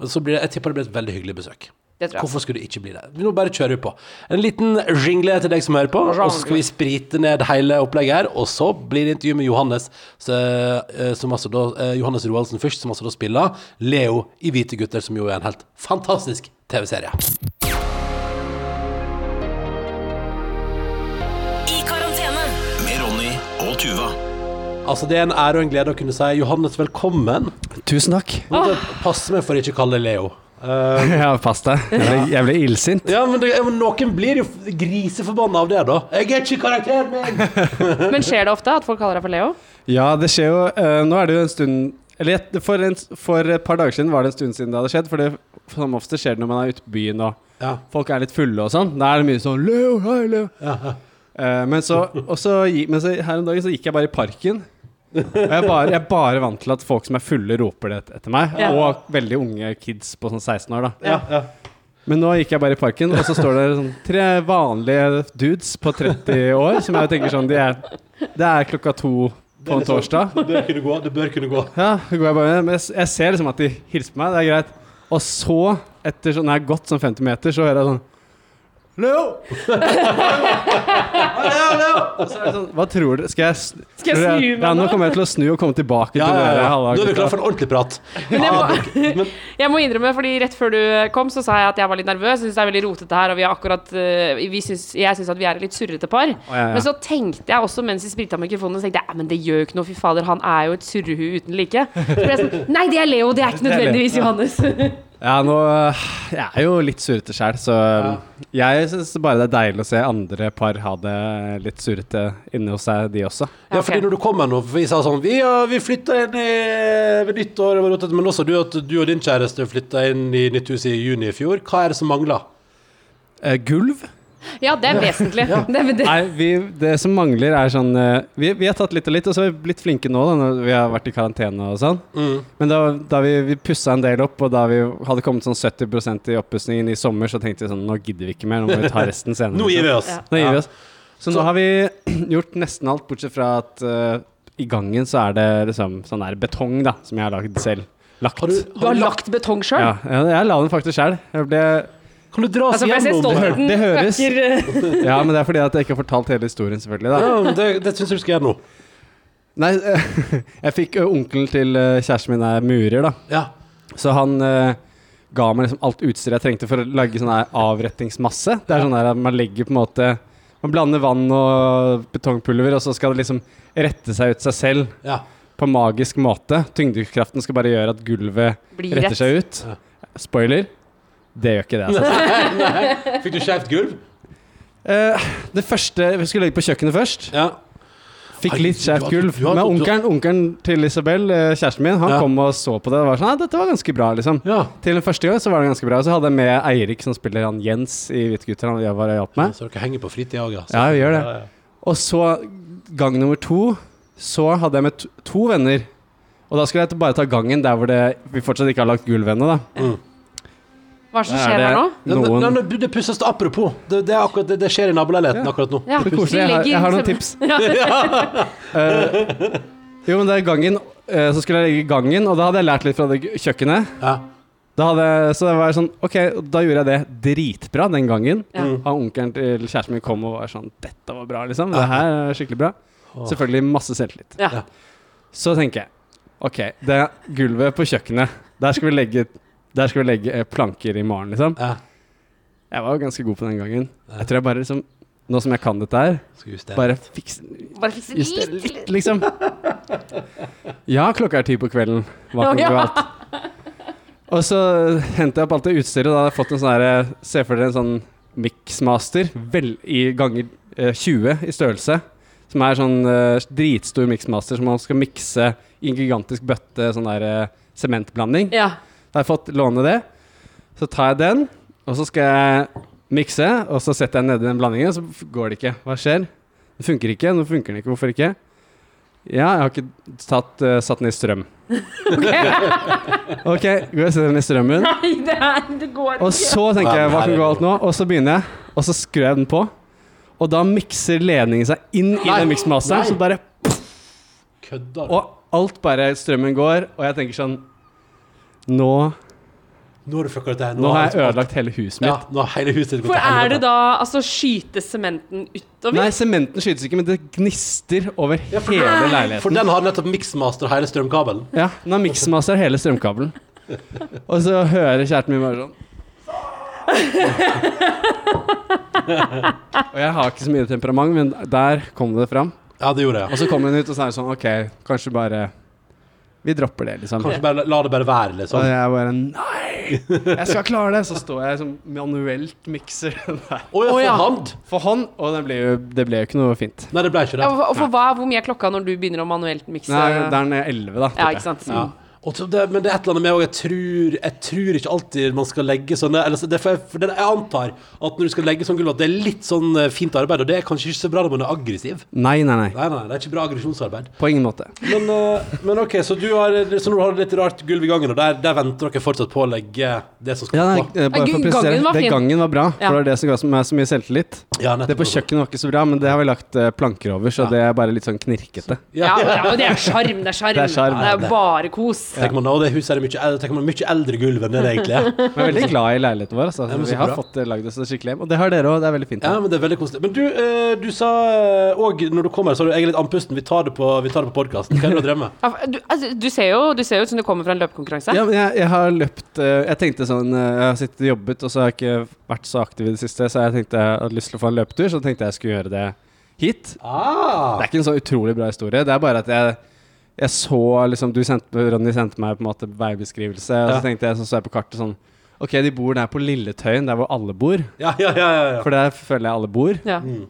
Og så blir det, jeg tipper det blir et veldig hyggelig besøk. Det tror jeg. Hvorfor skulle du ikke bli det? Nå bare kjører vi på. En liten jingle til deg som hører på, og så skal vi sprite ned hele opplegget her. Og så blir det intervju med Johannes, så, eh, som altså da, eh, Johannes Roaldsen først, som altså da spiller Leo i Hvite gutter, som jo er en helt fantastisk TV-serie. I karantene. Med Ronny og Tuva. Altså, det er en ære og en glede å kunne si Johannes, velkommen. Tusen takk. Nå må du meg for å ikke kalle deg Leo. Eh, Ja, pass deg. Jeg ble, jeg ble illsint. ja, men, det, men noen blir jo griseforbanna av det, da. Jeg er ikke karakteren min! Men skjer det ofte at folk kaller deg for Leo? Ja, det skjer jo Uh, Nå er det jo en stund Eller for, en, for et par dager siden var det en stund siden det hadde skjedd. For det som ofte skjer det når man er ute på byen og Ja. folk er litt fulle og sånn. Da er det mye sånn Leo, hei, Leo. Ja. Eh, men så, også, men så her om dagen så gikk jeg bare i parken. Og jeg bare, jeg er bare vant til at folk som er fulle, roper det etter meg. Ja. Og veldig unge kids på sånn 16 år, da. Ja, ja. Men nå gikk jeg bare i parken, og så står det sånn tre vanlige dudes på 30 år som jeg tenker sånn de er, Det er klokka to på en torsdag. Det bør kunne gå. Det bør kunne gå. Ja, så går jeg bare Men jeg, jeg ser liksom at de hilser på meg, det er greit. Og så, etter sånn, når jeg har gått sånn 50 meter, så hører jeg sånn Leo! Leo, Leo! Og så er det sånn Hva tror du? Skal jeg s- Skal jeg snu meg Ja, nå nå? kommer jeg til å snu og komme tilbake Ja, til ja, det ja. halve Nå er vi klare for en ordentlig prat. Men jeg må, Men jeg må innrømme, fordi rett før du kom, så sa jeg at jeg var litt nervøs. Jeg syns det er veldig rotete her, og vi har akkurat eh, vi syns, Jeg syns at vi er et litt surrete par. ja, ja. Men så tenkte jeg også mens vi sprita mikrofonen, så tenkte jeg ja, men det gjør jo ikke noe, fy fader, han er jo et surrehue uten like. Så ble jeg sånn Nei, det er Leo, det er ikke Det er Leo. nødvendigvis Johannes. Ja, nå Jeg er jo litt surrete sjøl, så jeg syns bare det er deilig å se andre par ha det litt surrete inni hos seg, de også. Ja, fordi når du kommer nå, vi sa sånn Vi, ja, vi flytta inn i, ved nyttår, det var rotete, men også du at du og din kjæreste flytta inn i nytt hus i juni i fjor. Hva er det som mangler? Eh, gulv? Ja, det er vesentlig. Det, er- det, Nei, vi, det som mangler, er sånn eh, vi, vi har tatt litt og litt, og så har vi blitt flinke nå da, når vi har vært i karantene og sånn. Mm. Men da, da vi, vi pussa en del opp, og da vi hadde kommet sånn 70% i oppussingen i sommer, så tenkte vi sånn Nå gidder vi ikke mer, nå må vi ta resten senere. Nå gir vi oss. Ja. Nå gir vi oss. Så, Så- nå har vi gjort nesten alt, bortsett fra at uh, i gangen så er det liksom sånn der betong, da, som jeg har lagd selv. Lagt. Har du, du har lagt betong sjøl? ja, ja, jeg la den faktisk sjøl. Jeg ble Kan du dra oss Altså, gjennom det? Det høres- Ja, men det er fordi at jeg ikke har fortalt hele historien, selvfølgelig. da Ja, men det, det syns jeg du skal gjøre nå. Nei, jeg fikk onkelen til kjæresten min er murer, da. Ja. Så han ø, ga meg liksom alt utstyret jeg trengte for å lage sånn avrettingsmasse. Det er sånn der at man legger på en måte Man blander vann og betongpulver, og så skal det liksom rette seg ut seg selv ja. på magisk måte. Tyngdekraften skal bare gjøre at gulvet Blir retter rett. seg ut. Spoiler. Det gjør ikke det, altså. Fikk du skjevt gulv? Eh, det første Vi skulle legge på kjøkkenet først. Ja. Fikk litt skjevt gulv. Men onkelen, onkelen til Isabel, eh, kjæresten min, han Ja. kom og så på det og var sånn Nei, dette var ganske bra, liksom. ja. Til den første gang så var det ganske bra. Og Så hadde jeg med Eirik, som spiller han Jens i Hvite gutter. Han jeg var og med. Ja, Så dere henger på fritida òg, ja. Vi gjør det. Og så, gang nummer to, så hadde jeg med to, to venner. Og da skulle jeg bare ta gangen der hvor det, vi fortsatt ikke har lagt gulv ennå, da. Hva er det som skjer er her nå? Noen nei, nei, det pusses til apropos. Det, det, er akkurat, det, det skjer i naboleiligheten Ja. akkurat nå. Ja, koselig. Jeg har, jeg har noen tips. uh, jo, men det er gangen. Uh, så skulle jeg legge gangen, og da hadde jeg lært litt fra det kjøkkenet. Ja. Da hadde, jeg- så det var sånn Ok, da gjorde jeg det dritbra den gangen. Ja. Mm. onkelen til kjæresten min kom og var sånn Dette var bra, liksom. Det her er skikkelig bra. Oh. Selvfølgelig masse selvtillit. Ja. Ja. Så tenker jeg Ok, det gulvet på kjøkkenet, der skal vi legge, der skal vi legge eh, planker i morgen, liksom. Ja. Jeg var jo ganske god på den gangen. Jeg tror jeg bare liksom Nå som jeg kan dette her, bare fikse Bare fikse Justere litt. litt, liksom. Ja, klokka er ti på kvelden. Hva kan gå galt? Og så hentet jeg opp alt det utstyret. Da har jeg fått en sånn her Se for dere en sånn mixmaster vel, i ganger eh, 20 i størrelse. Som er sånn eh, dritstor mixmaster som man skal mikse i en gigantisk bøtte sånn der eh, sementblanding. Ja. Da har jeg fått låne det. Så tar jeg den, og så skal jeg mikse, og så setter jeg den nedi den blandingen, så går det ikke. Hva skjer? Det funker ikke. Nå funker den ikke. Hvorfor ikke? Ja, jeg har ikke tatt, uh, satt den i strøm. ok, går jeg og setter den i strømmen. Nei, det, er, det går Og så tenker jeg, hva kan gå galt nå? Og så begynner jeg, og så skrur jeg den på. Og da mikser ledningen seg inn i den miksmasteren, så bare Kødder? Og alt bare Strømmen går, og jeg tenker sånn Nå, Nå har du fucka dette her. nå har jeg ødelagt hele huset mitt. Ja, nå har hele huset ditt gått For er det da Altså, skyte sementen utover? Nei, sementen skytes ikke, men det gnister over hele For leiligheten. den har nettopp mixmaster hele strømkabelen. Ja, den har miksmaster hele strømkabelen. Og så hører kjæresten min bare sånn Og jeg har ikke så mye temperament, men der kom det fram. Ja, det gjorde jeg. Og så kommer hun ut og sier sånn OK, kanskje bare Vi dropper det, liksom. Kanskje bare la det bare være, Og liksom. jeg bare Nei! Jeg skal klare det! Så står jeg som manuelt mikser den der Å ja, for ja. hand? for hånd, og det ble jo, det ble jo ikke noe fint. Nei, det ble ikke Ja, det. for, for hva, hvor mye er klokka når du begynner å manuelt mikse? Nei, det er nede 11, da. ja, ikke sant? Ja. Og det, men det er et eller annet med også, jeg tror, jeg tror ikke alltid man skal legge sånne eller, det for jeg, for det, Jeg antar at når du skal legge sånn gulv, at det er litt sånn eh, fint arbeid, og det er kanskje ikke så bra når man er aggressiv. Nei, nei, nei. Nei, nei, det er ikke bra aggresjonsarbeid. På ingen måte. Men, uh, men ok, så du har, så nå har du litt rart gulv i gangen, og der, der venter dere fortsatt på å legge det som skal Ja, nei, på? eh, bare for å Gangen var var det gangen var bra, for det var det som ga meg så mye selvtillit. Ja, Det på kjøkkenet var ikke så bra, men det har vi lagt planker over, så det er bare litt sånn knirkete. Ja, ja, men det er sjarm. Det er sjarm. Det. Det er bare kos. Tenker man, det huset er mye, el- tenker man mye eldre gulv enn det det egentlig er. Jeg er veldig glad i leiligheten vår. Altså. Ja, vi har bra. fått eh, lagd oss skikkelig hjem, og det har dere òg. Det er veldig fint. Ja, men det er veldig koselig. Men du, eh, du sa òg når du kommer, så sa du jeg er litt andpusten. Vi tar det på, vi tar det på podkasten. Hva er det du har drevet med? Du, altså, du, ser jo, du ser jo ut som du kommer fra en løpekonkurranse. Ja, men jeg, jeg har løpt eh, Jeg tenkte sånn eh, Jeg har sittet og jobbet, og så har jeg ikke vært så aktiv i det siste, så jeg tenkte jeg hadde lyst til å få en løpetur, så tenkte jeg skulle gjøre det hit. Ah, Det er ikke en så utrolig bra historie. Det er bare at jeg jeg så liksom Du sendte, Ronny sendte meg på en måte veibeskrivelse, og Ja. så tenkte jeg så så jeg på kartet sånn Ok, de bor der på Lilletøyen, der hvor alle bor. ja, ja, ja, ja, ja. For der føler jeg alle bor. Ja. Mm.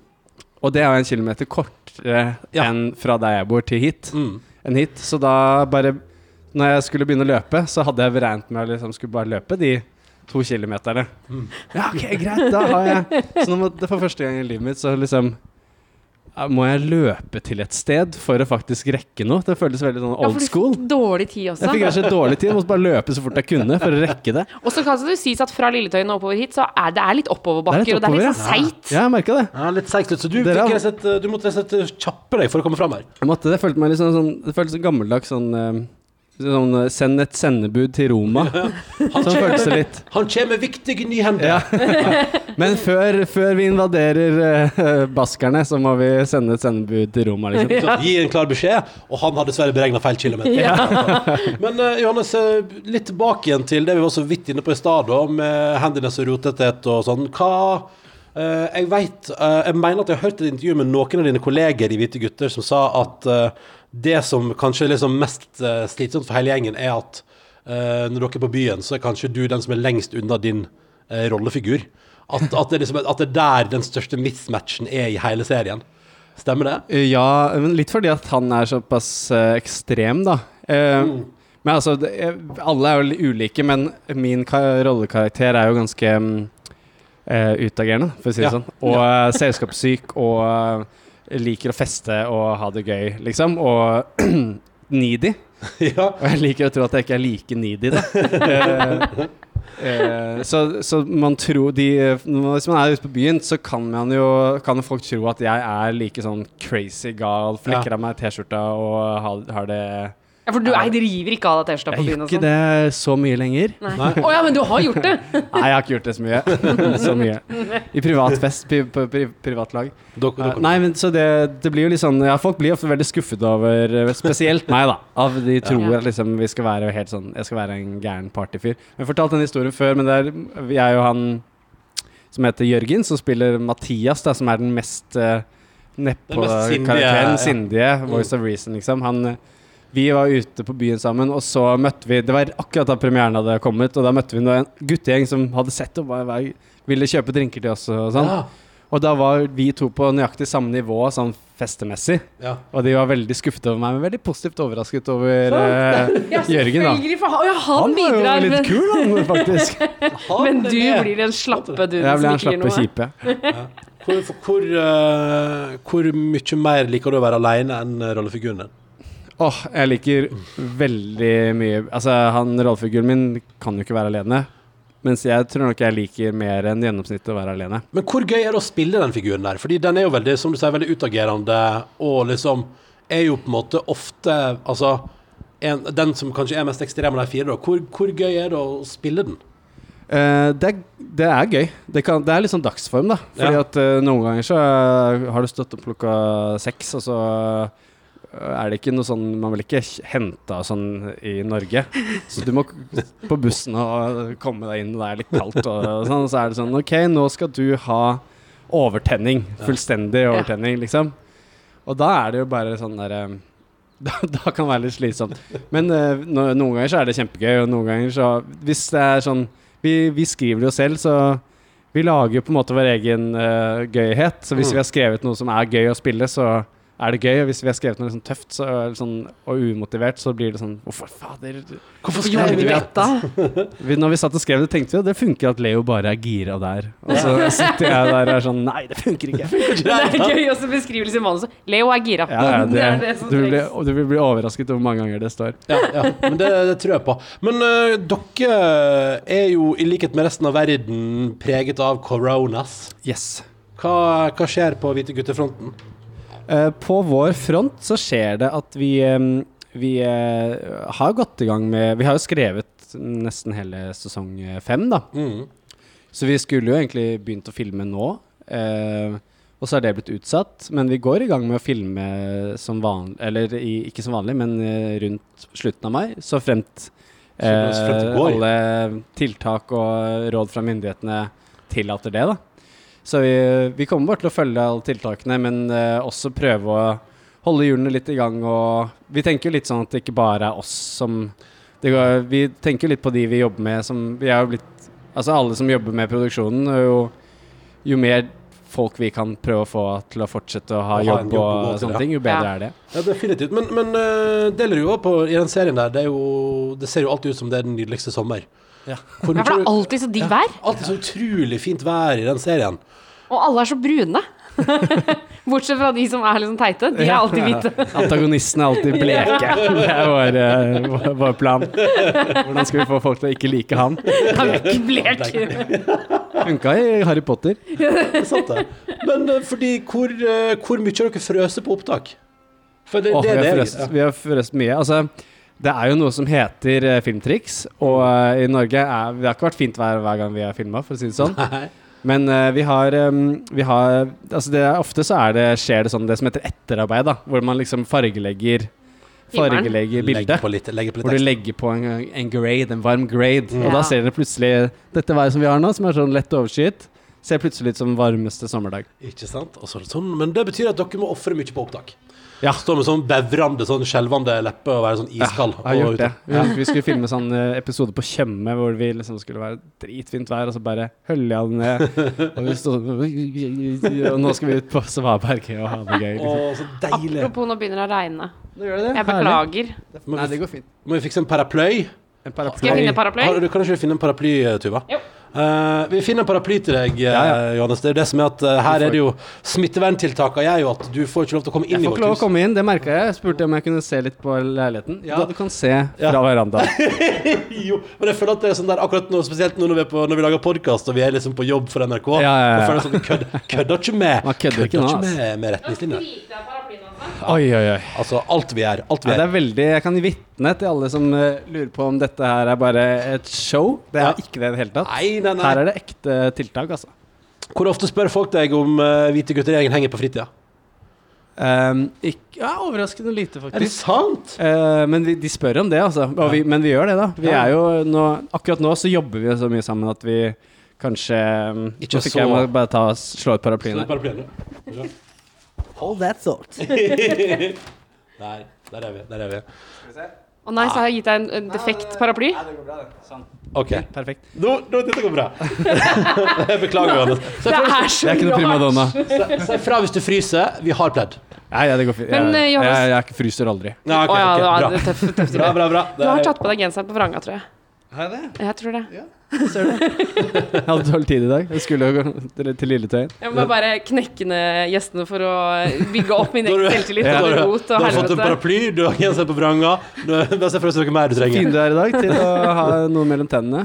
Og det er jo en kilometer kortere Ja. enn fra der jeg bor, til hit. Mm. Enn hit. Så da bare Når jeg skulle begynne å løpe, så hadde jeg regnet med å liksom skulle bare løpe de to kilometerne. Mm. Ja, ok, greit, da har jeg Så nå må, det for første gang i livet mitt så liksom må jeg løpe til et sted for å faktisk rekke noe? Det føltes veldig sånn Ja, old for du fikk dårlig tid også. Jeg fikk kanskje dårlig tid, jeg måtte bare løpe så fort jeg kunne for å rekke det. Og så kan det sies at fra Lilletøyen og oppover hit, så er det er litt oppoverbakker, Det er litt og det er litt oppover, sånn seigt. Ja, jeg merka det. Ja, litt seigt ut, så du, Dere fikk sett, du måtte rett og slett kjappe deg for å komme fram her. Jeg måtte, det føltes meg litt sånn, sånn Det føltes sånn gammeldags sånn eh, Sånn eh, Send et sendebud til Roma. Han Sånn føltes litt. Han kommer med viktige nyhender. Ja. Men før, før vi invaderer uh, baskerne, så må vi sende et sendebud til Roma, liksom. Så Gi en klar beskjed, og han har dessverre beregna feil kilometer. Men uh, Johannes, litt tilbake igjen til det vi var så vidt inne på i stad, med handiness og rotethet og sånn. Hva eh, Jeg vet, uh, jeg mener at jeg har hørt et intervju med noen av dine kolleger i Hvite gutter som sa at uh, det som kanskje er liksom mest slitsomt for hele gjengen, er at når dere er på byen, så er kanskje du den som er lengst unna din rollefigur. At, at, det liksom, at det er der den største mismatchen er i hele serien. Stemmer det? Ja, men litt fordi at han er såpass ekstrem, da. Mm. Men altså, det, alle er jo ulike, men min ka- rollekarakter er jo ganske mm, eh, utagerende, for å si det Ja. sånn. Og uh, selskapssyk og uh, liker å feste og ha det gøy, liksom. Og needy. ja. Og jeg liker å tro at jeg ikke er like needy, da. Så, så man tror de Hvis man er ute på byen, så kan man jo Kan folk tro at jeg er like sånn crazy gal, flekker av meg T-skjorta og har, har det Ja, for du jeg driver ikke av deg T-skjorta på Jeg gjør ikke sånn? det så mye lenger. Å oh, ja, men du har gjort det! Nei, jeg har ikke gjort det så mye. så mye. I privat fest, pri, på pri, privatlag. Dok, dok, dere- nei, men så det, det blir jo litt sånn Ja, folk blir ofte veldig skuffet over eh, Spesielt meg, da. Av de tror Ja. at liksom vi skal være helt sånn Jeg skal være en gæren partyfyr. Jeg har fortalt den historien før, men det er jeg og han som heter Jørgen, som spiller Mathias, da, som er den mest uh, Den mest sindige, ja. Sindige. Voice of Reason, liksom. Han eh, vi var ute på byen sammen, og så møtte vi Det var akkurat da premieren hadde kommet, og da møtte vi en guttegjeng som hadde sett og bare, bare ville kjøpe drinker til oss og sånn. Ja. Og da var vi to på nøyaktig samme nivå sånn festemessig. Ja. Og de var veldig skuffet over meg, men veldig positivt overrasket over uh, Ja, Jørgen, da. for han, ja, han, Han var jo bidrar, litt kul, han, faktisk. men du blir en slappe du. Jeg blir han gir slappe kjipe. Ja. Hvor, hvor, uh, hvor mye mer liker du å være alene enn rollefiguren din? Åh, jeg liker veldig mye Altså, han rollefiguren min kan jo ikke være alene. Mens jeg tror nok jeg liker mer enn gjennomsnittet å være alene. Men hvor gøy er det å spille den figuren der? Fordi den er jo veldig, som du sier, veldig utagerende, og liksom er jo på en måte ofte Altså en, den som kanskje er mest ekstrem av de fire, da. Hvor, hvor gøy er det å spille den? Uh, det, er, det er gøy. Det, kan, det er litt sånn dagsform, da. Fordi Ja. at uh, noen ganger så har du stått opp klokka seks, og så eh, er det ikke noe sånn Man vil ikke hente av sånn i Norge. Så du må på bussen og komme deg inn, og det er litt kaldt, og, sånn. Så er det sånn OK, nå skal du ha overtenning. Fullstendig overtenning, liksom. Og da er det jo bare sånn derre da, da kan det være litt slitsomt. Men eh, no, noen ganger så er det kjempegøy, og noen ganger så Hvis det er sånn Vi, vi skriver det jo selv, så vi lager jo på en måte vår egen uh, gøyhet. Så hvis Mm. vi har skrevet noe som er gøy å spille, så er det gøy. Hvis vi har skrevet noe liksom tøft så, sånn, og umotivert, så blir det sånn Hvorfor fader? Hvorfor skrev vi vi dette? Vi, når vi satt og skrev det, tenkte vi at det funker at Leo bare er gira der. Og så sitter jeg der og er sånn Nei, det funker ikke. Det er gøy også beskrivelse i manuset. Leo er gira. Ja, ja, det, det er det som du, vil trengs. du vil bli overrasket over hvor mange ganger det står. Ja, ja, men det, det tror jeg på. Men uh, dere er jo, i likhet med resten av verden, preget av coronas. Yes. Hva, hva skjer på Hvite gutter-fronten? Eh, på vår front så skjer det at vi, em, vi eh, har gått i gang med Vi har jo skrevet nesten hele sesong eh, fem, da. Mm. Så vi skulle jo egentlig begynt å filme nå. eh, og så er det blitt utsatt. Men vi går i gang med å filme som vanlig Eller i, ikke som vanlig, men eh, rundt slutten av mai. Så fremt eh, alle tiltak og råd fra myndighetene tillater det, da. Så vi, vi kommer bare til å følge alle tiltakene, men eh, også prøve å holde hjulene litt i gang. Og vi tenker jo litt sånn at det ikke bare er oss som det går, Vi tenker jo litt på de vi jobber med som Vi er jo blitt Altså alle som jobber med produksjonen, og jo, jo mer folk vi kan prøve å få til å fortsette å ha Å ha jobb jobb og gå sånne ja. ting, jo bedre Ja. er det. Ja, definitivt. Men, men uh, deler jo på i den serien der, det, er jo, det ser jo alltid ut som det er den nydeligste sommer. Ja. Hvor Ja, for det er alltid så digg vær, alltid så utrolig fint vær i den serien. og alle er så brune. Bortsett fra de som er liksom teite. De er alltid hvite. Antagonisten er alltid bleke. Det er vår, uh, vår, plan. Hvordan skal vi få folk til å ikke like han? Han er ikke blek. Funka i Harry Potter. Det er sant, det. Men øh, fordi hvor, øh, hvor mye har dere frøst på opptak? For det, oh, det vi, har frøst, vi har forresten mye. Altså, det er jo noe som heter uh, filmtriks, og uh, i Norge er Det har ikke vært fint vær hver gang vi har filma, for å si det sånn. Nei. Men uh, vi har, um, vi har Altså det er, ofte så er det, skjer det sånn det som heter etterarbeid, da. Hvor man liksom fargelegger Fargelegger bildet. på litt, legg på Hvor du legger på en, en grade, en varm grade. Og Ja. da ser dere plutselig dette været som vi har nå, som er sånn lett overskyet, ser plutselig ut som varmeste sommerdag. Ikke sant? Og så sånn, men det betyr at dere må ofre mye på opptak. Ja. Stå med sånn bevrende, sånn skjelvende leppe og være sånn iskald. Jeg har gjort det. ute. Vi, vi skulle filme sånn eh, episode på Tjøme hvor vi liksom skulle være dritfint vær, og så bare hølja det ned. Og vi stod Og nå skal vi ut på Svaberget og ha det gøy. Liksom. Å, så deilig. Apropos, nå begynner det å regne. Nå gjør det det. Jeg beklager. Nei, det går fint. Må vi fikse en paraply? En paraply. Skal jeg finne paraply? Har, du kan ikke finne en paraply, eh, Tuva? Jo. Eh, vi finner en paraply til deg, eh, Ja, ja. Johannes. Det er det som er at uh, her er det jo Smitteverntiltakene er jo at du får ikke lov til å komme inn i vårt hus. Jeg får ikke lov til å komme inn, det merka jeg. Jeg spurte om jeg kunne se litt på leiligheten. Ja, Da- du kan se Ja. fra verandaen. jo, men jeg føler at det er sånn der akkurat nå, spesielt nå når vi, er på, når vi lager podkast og vi er liksom på jobb for NRK. Ja, ja, ja. Jeg føler sånn, du kødder, kødder ikke med Man kødder ikke nå, ass. med, med retningslinjer. Oi, oi, oi. Altså, alt vi er. Alt vi Ja, det er. er veldig Jeg kan vitne til alle som uh, lurer på om dette her er bare et show. Det er Ja. ikke det i det hele tatt. Nei, nei, nei. Her er det ekte tiltak, altså. Hvor ofte spør folk deg om uh, hvite gutter-gjengen henger på fritida? Um, ikke, ja, overraskende lite, faktisk. Er det sant? Uh, men vi, de spør om det, altså. Og vi, men vi gjør det, da. Vi Ja. er jo nå, akkurat nå så jobber vi så mye sammen at vi kanskje um, Ikke Nå fikk så- jeg bare ta, slå ut paraplyen her. Paraplyen, ja. Hold that thought. Nei, der er vi. Der er vi. Å nei, så har jeg gitt deg en, en defekt paraply. Sånn. OK. Perfekt. Nå, nå, dette går bra. Jeg beklager, Johannes. Det er så Jeg er ikke noe rart. primadonna. si- si fra hvis du fryser. Vi har pledd. Nei, ja, det går fint. Men, jeg, eh, jeg, Johannes- jeg, er fryser aldri. Ja, ok, Å ja, ok, det bra. Bra, bra, bra. Du har tatt på deg genseren på vranga, tror jeg. Har jeg det? Jeg tror det. Jeg hadde dårlig tid i dag. Jeg skulle jo til, til Lilletøyen. Jeg må bare knekke ned gjestene for å bygge opp min egen du- selvtillit. ja, Og du- Du har fått en paraply, du har genser på vranga. Bare se for deg noe mer du trenger. Fin du er i dag til å ha noe mellom tennene.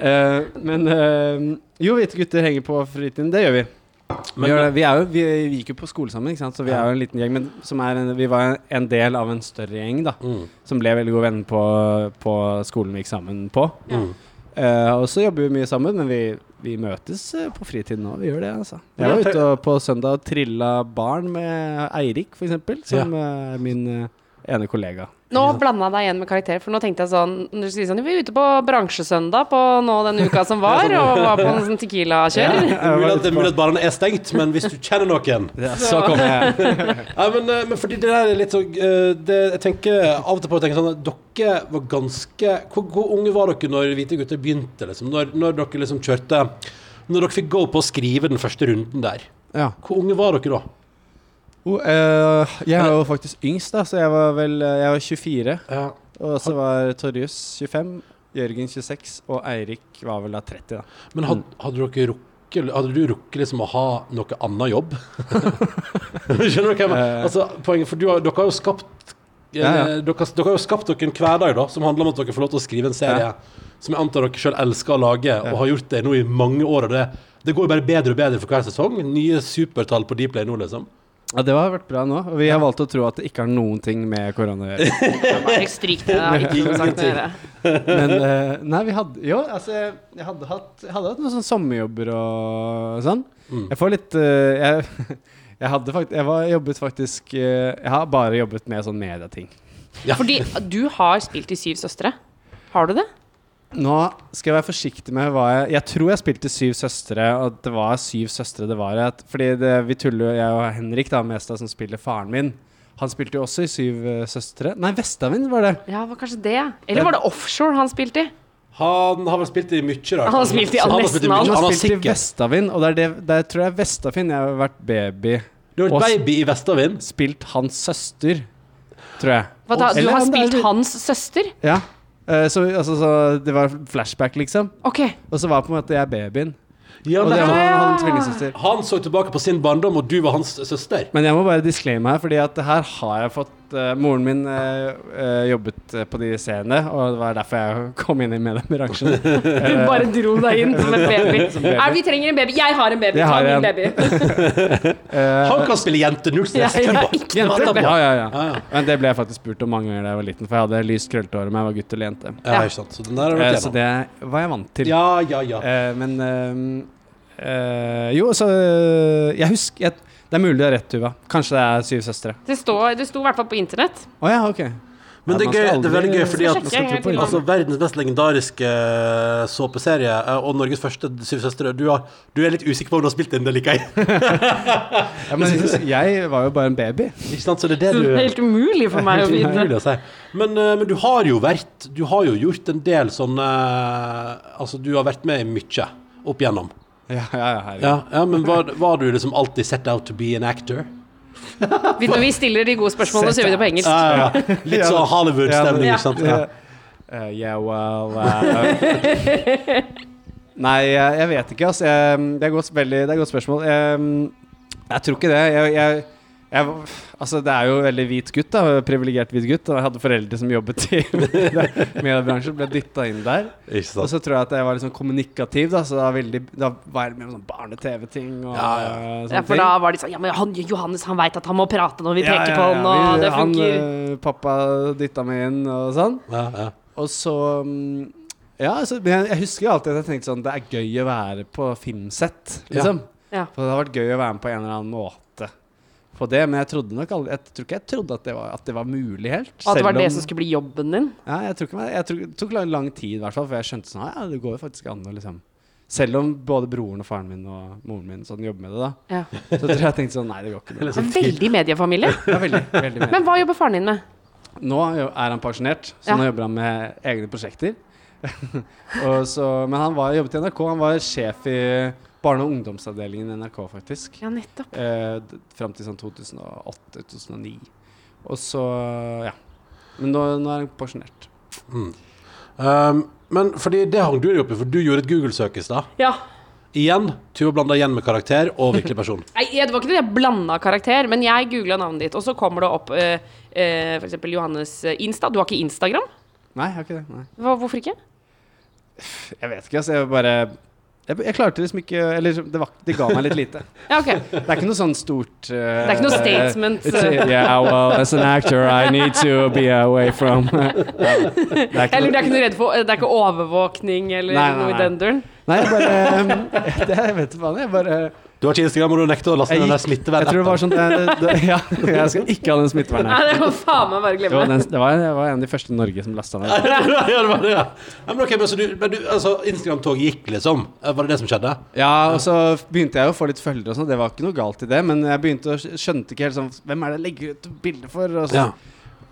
uh, men uh, jo, hvite gutter henger på fritiden. Det gjør vi. Vi, Men- vi, det. vi, jo, vi, vi gikk jo på skole sammen, så vi er jo en liten gjeng. Men som en, vi var en del av en større gjeng da Mm. som ble veldig gode venner på, på skolen vi gikk sammen på. Mm. Uh, og så jobber vi mye sammen, men vi, vi møtes eh, på fritiden òg. Vi gjør det, altså. Jeg var ute på søndag og trilla barn med Eirik, eksempel, som ja. er min eh, ene kollega. Nå blanda jeg deg igjen med karakter, for nå tenkte jeg sånn Når du sier sånn Vi var ute på bransjesøndag på nå den uka som var, og var på en sånn Tequila-kjør. At, det er mulig at barene er stengt, men hvis du kjenner noen Ja, så kommer jeg. Ja, men, eh, men fordi det der er litt sånn eh, det, Jeg tenker av og til på å tenke sånn at Dere var ganske hvor, hvor unge var dere når Hvite gutter begynte? Liksom? Når, når dere liksom kjørte Når dere fikk gå på å skrive den første runden der. Ja. Hvor unge var dere da? Oh, uh, jeg er jo faktisk yngst, da, så jeg var vel eh, Jeg var 24. Ja. Og så var Torjus 25, Jørgen 26, og Eirik var vel da 30, da. Men had, hadde dere rukket Hadde du rukket liksom å ha noe annet jobb? Skjønner du hva jeg mener? Eh. Altså, poenget, for du har, dere har jo skapt Ja, ja. Dere, dere har jo skapt dere en hverdag da som handler om at dere får lov til å skrive en serie som jeg antar dere sjøl elsker å lage, og har gjort det nå i mange år. Og det, det går jo bare bedre og bedre for hver sesong. Nye supertall på Dplay nå, liksom. Ja, Det har vært bra nå. Og vi har valgt å tro at det ikke har noen ting med korona å gjøre. Bare stryk det. Har ikke noe sagt. Men eh, nei, vi hadde Jo, altså, jeg, jeg hadde hatt, jeg hadde hatt noen sånne sommerjobber og sånn. Mm. Jeg får litt eh, jeg, jeg hadde faktisk Jeg var, jobbet faktisk eh, Jeg har bare jobbet med sånn medieting. Ja. Fordi du har spilt i Syv søstre. Har du det? Nå skal jeg være forsiktig med hva jeg Jeg tror jeg spilte Syv søstre, og det var Syv søstre det var. At, fordi det, vi tuller jo, jeg og Henrik, da, Mesta, som spiller faren min. Han spilte jo også i Syv eh, søstre. Nei, Vestavind var det. Ja, var kanskje det. Eller var det offshore han spilte i? Han har vel spilt i mye rart. Han har spilt i Han har nesten spilt i. Han har spilt i Vestavind, og det er det, der tror jeg Vestavind Jeg har vært baby. Du har vært baby i Vestavind. Spilt hans søster, tror jeg. Hva da, du har spilt hans søster? Ja. Eh, så, altså, så det var flashback, liksom. Okay. Og så var på en måte jeg babyen. Ja, Og det var han, han tvillingsøster. han så tilbake på sin barndom, og du var hans søster. Men jeg må bare disclaime her, Fordi at her har jeg fått eh, Moren min uh, eh, jobbet på de seriene, og det var derfor jeg kom inn i mediebransjen. Hun bare dro deg inn som en baby. Som baby. Er, vi trenger en baby. Jeg har en baby. Jeg har en. baby. Han kan spille jente, null stress. Jeg- jeg det? ja, ja, ja. Men det ble jeg faktisk spurt om mange ganger da jeg var liten, for jeg hadde lyst krøllete hår om jeg var gutt eller jente. Ja, ikke sant. Så så det var jeg vant til. Ja, ja, ja. Eh, men Jo, så Jeg husker jeg, Det er mulig du har rett, Tuva. Kanskje det er Syv søstre. Det sto, det sto i hvert fall på internett. Oh, ja, ok. Men det er, gøy, det er veldig gøy fordi at. Altså Verdens mest legendariske eh, såpeserie eh, og Norges første Syv søstre. Du, har- du er litt usikker på om du har spilt den det likevel. Ja, men jeg var jo bare en baby. Ikke sant? Så det er det Det er helt umulig for meg å vite. å si. Men, eh, men du har jo vært Du har jo gjort en del sånne Altså, du har vært med i mye opp igjennom. Ja, ja, ja. Ja, ja men var, var du liksom alltid set out to be an actor? Vi- Når vi stiller de gode spørsmålene, så gjør vi det på engelsk. Ja, ja, ja. Litt sånn Hollywood-stemning, Ja, ikke sant? Ja. Uh, yeah, well uh, Nei, jeg, vet ikke, altså. Jeg, det, er et godt, veldig, det er et godt spørsmål. Jeg, jeg tror ikke det. Jeg, jeg, jeg, altså, det er jo veldig hvit gutt, da. Privilegert hvit gutt. Og jeg hadde foreldre som jobbet i mediebransjen, ble dytta inn der. Ikke Og så tror jeg at jeg var sånn kommunikativ, da. Så da, veldig, da var jeg med på sånn barne-TV-ting Ja, ja. Ja, for da var de sånn Ja, men han, Johannes han veit at han må prate når vi Ja, peker ja, på han, og vi- det funker. Han, eh, pappa dytta meg inn og sånn. Ja, ja. Og så mm, Ja, altså, jeg, jeg husker jo alltid at jeg tenkte sånn Det er gøy å være på filmsett, liksom. Ja. For det har vært gøy å være med på en eller annen måte på det. Men jeg trodde nok aldri Jeg tror ikke jeg trodde at det var, at det var mulig helt. At det var det om- som skulle bli jobben din. Ja, jeg tror ikke jeg tror, Det tok lang, lang tid, i hvert fall, for jeg skjønte sånn Ja, det går jo faktisk an å liksom Selv om både broren og faren min og moren min sånn jobber med det, da. Ja. Så tror jeg jeg tenkte sånn Nei, det går ikke. Så- Veldig mediefamilie. Ja, veldig, veldig medie. Men hva jobber faren din med? Nå er han pensjonert, så Ja. nå jobber han med egne prosjekter. så, men han var, jobbet i NRK. Han var sjef i barne- og ungdomsavdelingen i NRK, faktisk. Ja, nettopp. Eh, fram til sånn 2008-2009. Og så, ja. Men nå, nå er han pensjonert. Um, men fordi det hang du deg opp i, for du gjorde et Google-søk i stad. Ja. Igjen. Tuva blanda igjen med karakter og virkelig person. Nei, det var ikke det jeg blanda karakter, men jeg googla navnet ditt, og så kommer det opp uh, uh, f.eks. Johannes eh, Insta. Du har ikke Instagram? Nei, jeg har ikke det. Nei. Hva, hvorfor ikke? Jeg vet ikke, altså. Jeg bare jeg, jeg klarte liksom ikke Eller det, var, det ga meg litt lite. Ja, okay. Det er ikke noe sånn stort Det er ikke noe statement, Uh, a, yeah, well, as an actor I need to be away from Det er Eller det, er ikke noe for Det er ikke overvåkning eller Nei, nei, noe i den duren? Nei, jeg bare um, det, Jeg vet ikke er. Jeg bare Du har ikke Instagram, og du nekter å laste ned den der gikk, jeg tror det var sånn det, det, Ja, jeg skal ikke ha den smittevernet. Nei, det var faen meg bare Det var, den, det, var, det var en av de første i Norge som lasta meg. ja, det var det, ja. men ok, men så du, men du altså, Instagram-toget gikk, liksom? Eh, Var det det som skjedde? Ja, og så begynte jeg å få litt følgere og sånn. Det var ikke noe galt i det, men jeg begynte å skjønte ikke helt sånn Hvem er det jeg legger ut bilder for? Og så Ja.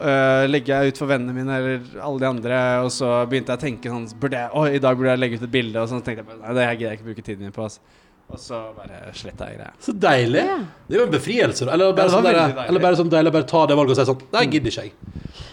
Uh, legger jeg ut for vennene mine eller alle de andre, og så begynte jeg å tenke sånn Burde jeg oh, i dag burde jeg legge ut et bilde, og så tenkte jeg Nei, det gidder jeg ikke bruke tiden min på, altså. Og så bare sletta jeg greia. Så deilig. Ja. Det er jo en befrielse. Eller bare, Ja, sånn der, eller bare sånn deilig å bare ta det valget og si sånn Nei, gidder ikke jeg.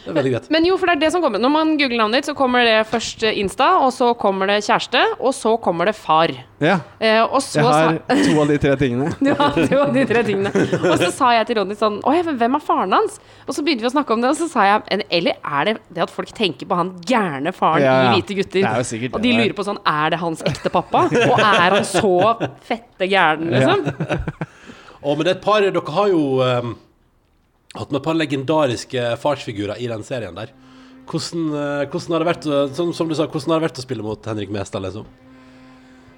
Det er veldig greit. Men jo, for det er det som kommer. Når man googler navnet ditt, så kommer det først Insta, og så kommer det kjæreste, og så kommer det far. Ja, Eh, og så jeg har sa to av de tre tingene. Du to av de tre tingene. Og så sa jeg til Ronny sånn Oi, hvem er faren hans? Og så begynte vi å snakke om det, og så sa jeg Eller er det det at folk tenker på han gærne faren Ja, ja. i Hvite gutter? Det er jo sikkert og de lurer på sånn Er det hans ekte pappa? Og er han så fette gæren, liksom? Å, men det er et par Dere har jo um, hatt med et par legendariske farsfigurer i den serien der. Hvordan, eh, hvordan har det vært å, som, som du sa, hvordan har det vært å spille mot Henrik Mestad, liksom?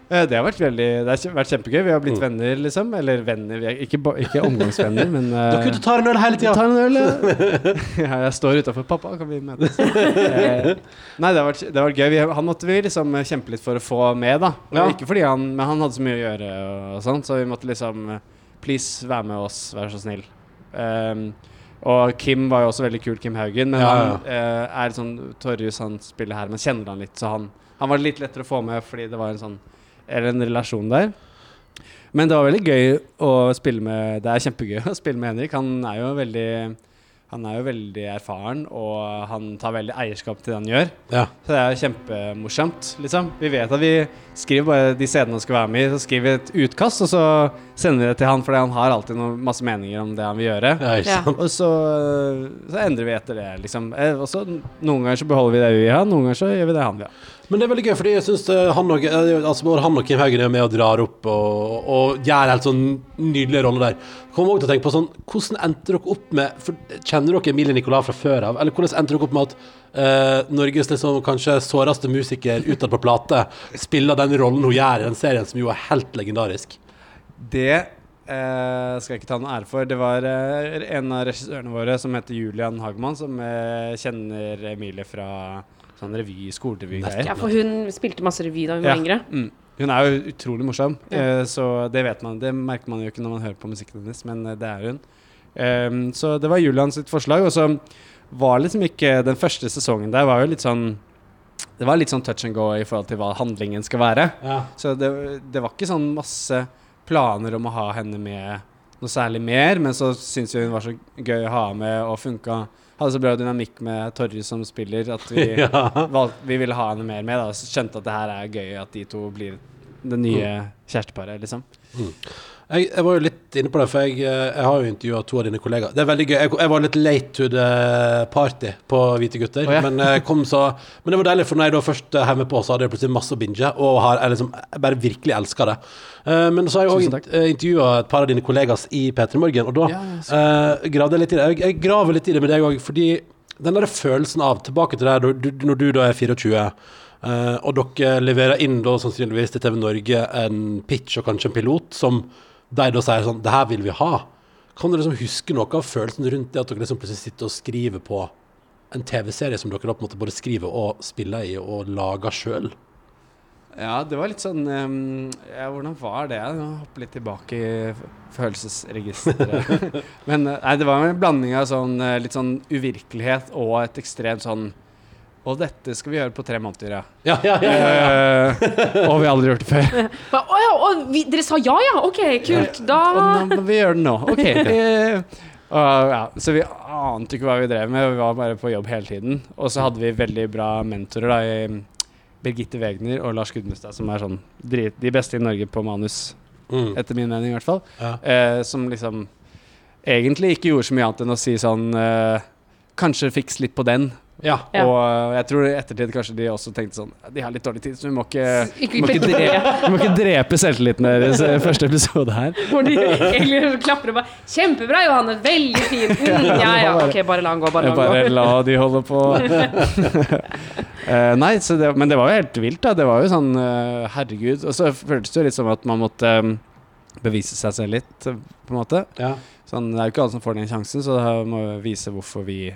Eh, Det har vært veldig Det har vært kjempegøy. Vi har blitt venner, liksom. Eller venner, vi er ikke, ikke omgangsvenner, men eh, Dere er ute og tar en øl hele tida. Ta en øl, ja. ja jeg står utafor. 'Pappa, kan vi møtes?' eh, nei, det har vært, det har vært gøy. Vi, han måtte vi liksom kjempe litt for å få med, da. Ja. Ikke fordi han Men han hadde så mye å gjøre og sånn, så vi måtte liksom eh, Please, vær med oss, vær så snill. Um, og Kim var jo også veldig kul, Kim Haugen. Men Ja, ja. han uh, er sånn Torjus, han spiller her, men kjenner han litt, så han, han var litt lettere å få med fordi det var en sånn Eller en relasjon der. Men det var veldig gøy å spille med Det er kjempegøy å spille med Henrik. Han er jo veldig Han er jo veldig erfaren, og han tar veldig eierskap til det han gjør. Ja. Så det er kjempemorsomt, liksom. Vi vet at vi skriver bare de scenene han skal være med i, så skriver vi et utkast, og så sender vi det til han, fordi han har alltid noen, masse meninger om det han vil gjøre. Ja, ikke Ja. Og så, så endrer vi etter det, liksom. Eh, Og så noen ganger så beholder vi det vi vil ha, noen ganger så gjør vi det han vil ha. Men det er veldig gøy, fordi jeg synes eh, han og, eh, altså han og Kim Haugen er med og drar opp og, og gjør helt sånn nydelige roller der. Kommer også til å tenke på sånn, Hvordan endte dere opp med for Kjenner dere Emilie Nicolas fra før av? Eller hvordan endte dere opp med at uh, Norges liksom kanskje såreste musiker utad på plate spiller den rollen hun gjør i den serien, som jo er helt legendarisk? Det Uh, skal jeg ikke ta noe ære for. Det var uh, en av regissørene våre som heter Julian Hagman, som uh, kjenner Emilie fra sånn revy, skolerevy-greier. Ja, for hun spilte masse revy da hun var yngre. Mm. Hun er jo utrolig morsom, eh, så det vet man. Det merker man jo ikke når man hører på musikken hennes, men eh, det er hun. Um, så det var Julian sitt forslag, og så var liksom ikke Den første sesongen der var jo litt sånn Det var litt sånn touch and go i forhold til hva handlingen skal være. Ja. Så det, det var ikke sånn masse planer om å ha henne med noe særlig mer, men så syntes vi hun var så gøy å ha med og funka. Hadde så bra dynamikk med Torje som spiller at vi, Ja. valg, vi ville ha henne mer med. Da, så skjønte at det her er gøy at de to blir det nye kjæresteparet, liksom. Jeg, jeg var jo litt inne på det, for jeg, eh, jeg har jo intervjua to av dine kollegaer. Det er veldig gøy. Jeg, jeg var litt late to the party på Hvite gutter. Oh, ja. men, kom så, men det var deilig, for når jeg da først eh, heiv meg på, så hadde jeg plutselig masse å binge. Og har, jeg, liksom, jeg bare virkelig elska det. Eh, men så har jeg òg intervjua et par av dine kollegaer i P3 Morgen, og da Ja, eh, gravde jeg litt i det. Jeg, jeg graver litt i det med deg òg, fordi den der følelsen av Tilbake til det her, når du da er 24. eh, og dere leverer inn da sannsynligvis til TV Norge en pitch og kanskje en pilot som de da sier sånn Det her vil vi ha. Kan dere liksom huske noe av følelsen rundt det at dere liksom plutselig sitter og skriver på en TV-serie som dere da på en måte både skriver og spiller i og lager sjøl? Ja, det var litt sånn um, ja, Hvordan var det? Jeg hopper hoppe litt tilbake i følelsesregisteret. Men eh, nei, det var en blanding av sånn eh, litt sånn uvirkelighet og et ekstremt sånn Og dette skal vi gjøre på tre måneder, ja. Ja, ja, ja. ja. Eh, og vi har aldri gjort det før. Å ja, å, vi, dere sa ja, ja! Ok, kult. Da nå må vi gjøre det nå. OK. Eh, og, ja, så vi ante ikke hva vi drev med, vi var bare på jobb hele tiden. Og så hadde vi veldig bra mentorer da i Birgitte Wegner og Lars Gudmestad, som er sånn drit, de beste i Norge på manus, Mm. etter min mening i hvert fall. Ja. Eh, som liksom egentlig ikke gjorde så mye annet enn å si sånn eh, Kanskje fiks litt på den. Ja. Ja. Og eh, jeg tror i ettertid kanskje de også tenkte sånn De har litt dårlig tid, så vi må ikke, vi må ikke, drepe, vi må ikke drepe selvtilliten deres i første episode her. Hvor de egentlig klapper og bare 'Kjempebra, Johanne! Veldig fint!' Mm, ja ja, ok, bare la han gå. Bare la han bare la de holde på. uh, nei, så det, men det var jo helt vilt, da. Det var jo sånn uh, Herregud. Og så føltes det jo litt som at man måtte um, bevise seg selv litt, på en måte. ja. Sånn, det er jo ikke alle som får den sjansen, så da må vi vise hvorfor vi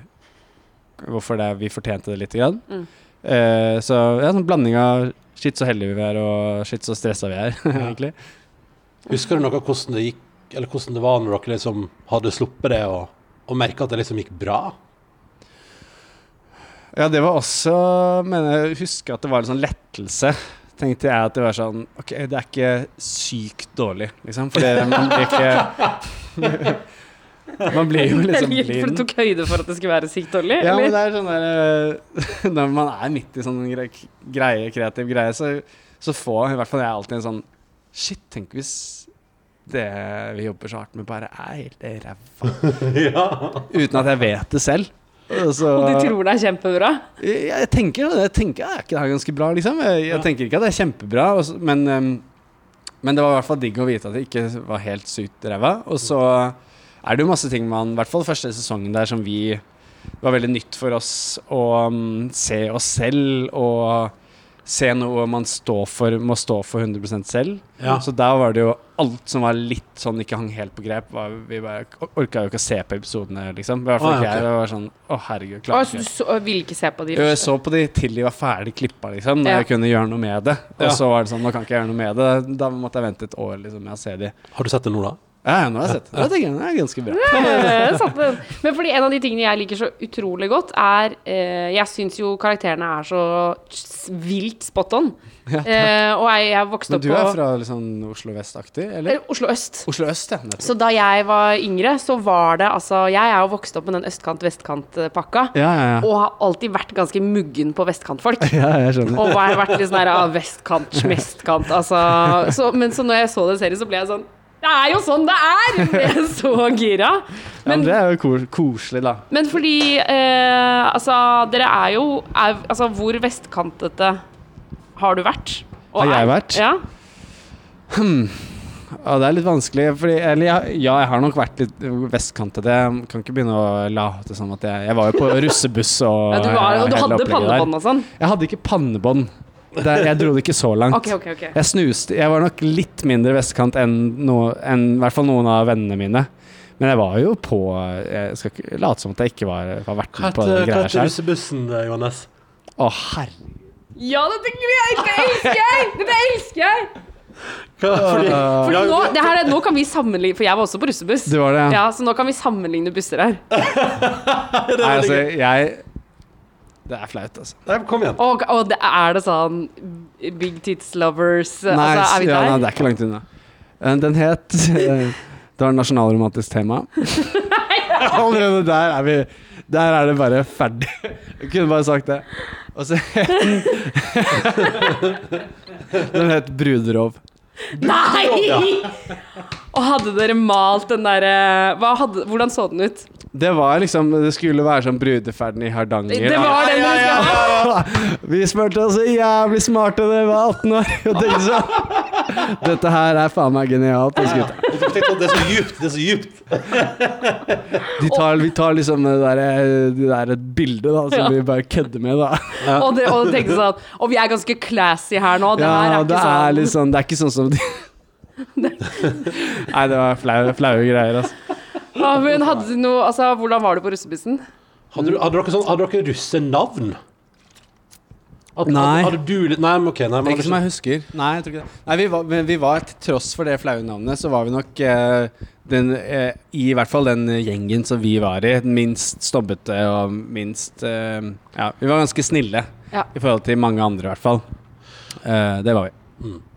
Hvorfor det, vi fortjente det lite grann. Mm. Eh, så ja, sånn blanding av shit så heldige vi er, og shit så stressa vi er, egentlig. Husker du noe av hvordan det gikk, eller hvordan det var når dere liksom hadde sluppet det, og, og merka at det liksom gikk bra? Ja, det var også Men jeg husker at det var en sånn lettelse. tenkte jeg at det var sånn Ok, det er ikke sykt dårlig, liksom. For det, man blir ikke Man blir jo liksom Eller For du tok høyde for at det skulle være sykt dårlig? Ja, men det er sånn der eh, Når man er midt i sånn greie, kreativ greie, så, så får i hvert fall jeg alltid en sånn Shit, tenk hvis det vi jobber så hardt med, bare er helt ræva. ja. Uten at jeg vet det selv. Så- Og du tror det er kjempebra? jeg, jeg tenker det. Jeg tenker er ikke det her ganske bra, liksom. Jeg, jeg tenker ikke at det er kjempebra, også, men, um, men det var i hvert fall digg å vite at det ikke var helt sykt ræva. Og så er det jo masse ting man I hvert fall første sesongen der som vi Det var veldig nytt for oss å um, se oss selv og se noe man står for, må stå for 100 selv. Ja. Så der var det jo alt som var litt sånn ikke hang helt på grep. Var, vi bare orka jo ikke å se på episodene, liksom. I hvert fall ikke jeg. Det var sånn Å, herregud, Å, klarer så ikke. du så, ville ikke se på de Jo, Jeg så på de til de var ferdig klippa, liksom, når Ja. jeg kunne gjøre noe med det. Og Ja. så var det sånn, nå kan ikke jeg gjøre noe med det. Da måtte jeg vente et år liksom, med å se de. Har du sett det nå, da? Ja, ja, nå har jeg sett den. Det er ganske bra. Ja, satt den. Men fordi en av de tingene jeg liker så utrolig godt, er eh, Jeg syns jo karakterene er så vilt spot on. Eh, og jeg, jeg vokste Men du er fra liksom Oslo vest-aktig, eller? eh, Oslo øst. Oslo øst, ja. Så da jeg var yngre, så var det altså Jeg er jo vokst opp med den østkant-vestkant-pakka. Ja, ja, ja. Og har alltid vært ganske muggen på vestkantfolk. Ja, jeg skjønner. Og har vært litt sånn her ah, vestkant, smestkant, altså. Så, men så når jeg så den serien, så ble jeg sånn Det er jo sånn det er! Ble så gira. Ja, men det er jo koselig, da. Men fordi eh, Altså, dere er jo er, Altså, hvor vestkantete har du vært? Har jeg er- vært? Ja. Ja, det er litt vanskelig, fordi Eller ja, ja, jeg har nok vært litt vestkantete. Jeg kan ikke begynne å late som at jeg Jeg var jo på russebuss og ja du, var, og du hadde pannebånd og sånn? Jeg hadde ikke pannebånd. Det, jeg dro det ikke så langt. Okay, okay, okay. Jeg snuste Jeg var nok litt mindre vestkant enn, no, enn i hvert fall noen av vennene mine. Men jeg var jo på Jeg skal ikke late som at jeg ikke var, var vært med på den hva heter russebussen, eh, Johannes? Å, herre... Ja, dette, dette elsker jeg! Dette elsker jeg! Fordi, Fordi nå, det her, er- nå kan vi sammenligne For jeg var også på russebuss. Du var det, ja? Ja, så nå kan vi sammenligne busser her. Nei, altså, jeg Det er flaut, altså. Nei, kom igjen. Og, og det, er det sånn Big Tits Lovers Nei, altså, Er vi ja, nei, det er ikke langt unna. Eh, Den het eh, Det var nasjonalromantisk tema. Allerede der er vi Der er det bare ferdig. Jeg kunne bare sagt det. Og så het den Den het Bruderov. Nei! Og hadde dere malt den derre Hvordan så den ut? Det var liksom Det skulle være sånn brudeferden i Hardanger. Det var den ja, skulle ha! Vi smurte oss så jævlig smarte da vi var 18 år. Og tenkte sånn Dette her er faen meg genialt. Det er så djupt. Det er så djupt. De tar, vi tar liksom det der, det der bildet da, som Ja. vi bare kødder med, da. Og, det, og tenkte sånn Og vi er ganske classy her nå. Det her Ja, er det ikke er sånn litt sånn Det er ikke sånn som de Nei, det var flaue, flaue greier, altså. Ja, men hadde du noe Altså, hvordan var du på russebussen? Hadde, du, hadde dere sånn Hadde dere russenavn? At, Nei. Hadde, hadde du litt Nei, men ok. Nei, men Ikke som jeg husker. Nei, jeg tror ikke det. Nei, vi var, men vi var til tross for det flaue navnet, så var vi nok eh, den, eh, i hvert fall den gjengen som vi var i, den minst stobbete og minst eh, Ja, vi var ganske snille Ja. i forhold til mange andre, i hvert fall. Eh, det var vi.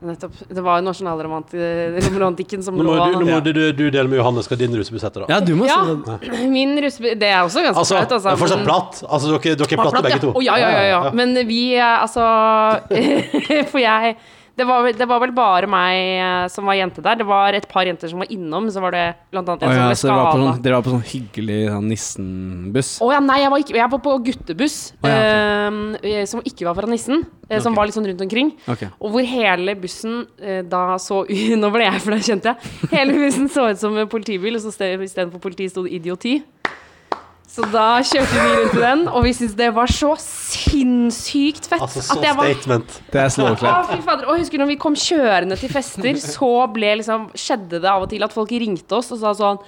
Nettopp. Det var jo nasjonalromantikken som lå nå må du, du, du dele med Johannes hva din russebuss heter, da. Ja, du må Ja. det. Min russebuss Det er også ganske Altså, flaut, altså. fortsatt platt. Altså, dere, dere er platte Platt, begge to. Oh, ja, ja, ja, ja. Men vi, eh, altså For jeg det var, det var vel bare meg eh, som var jente der. Det var et par jenter som var innom. Så var det blant annet en oh, ja, som ble skada. sånn, dere var på sånn hyggelig sånn Nissen-buss? Å ja, nei, jeg var, ikke, jeg var på guttebuss. Oh, ja, eh, som ikke var fra Nissen. eh, Som Ok. var litt sånn rundt omkring. Okay. Og hvor hele bussen uh, da så Nå ble jeg flau, kjente jeg. Hele bussen så ut som en politibil, og så sted- istedenfor politi sto det idioti. Så da kjørte vi rundt i den, og vi syntes det var så sinnssykt fett. Altså, så at jeg var statement. Det er fader. Og husker husker når vi kom kjørende til fester, så ble liksom, skjedde det av og til at folk ringte oss og sa sånn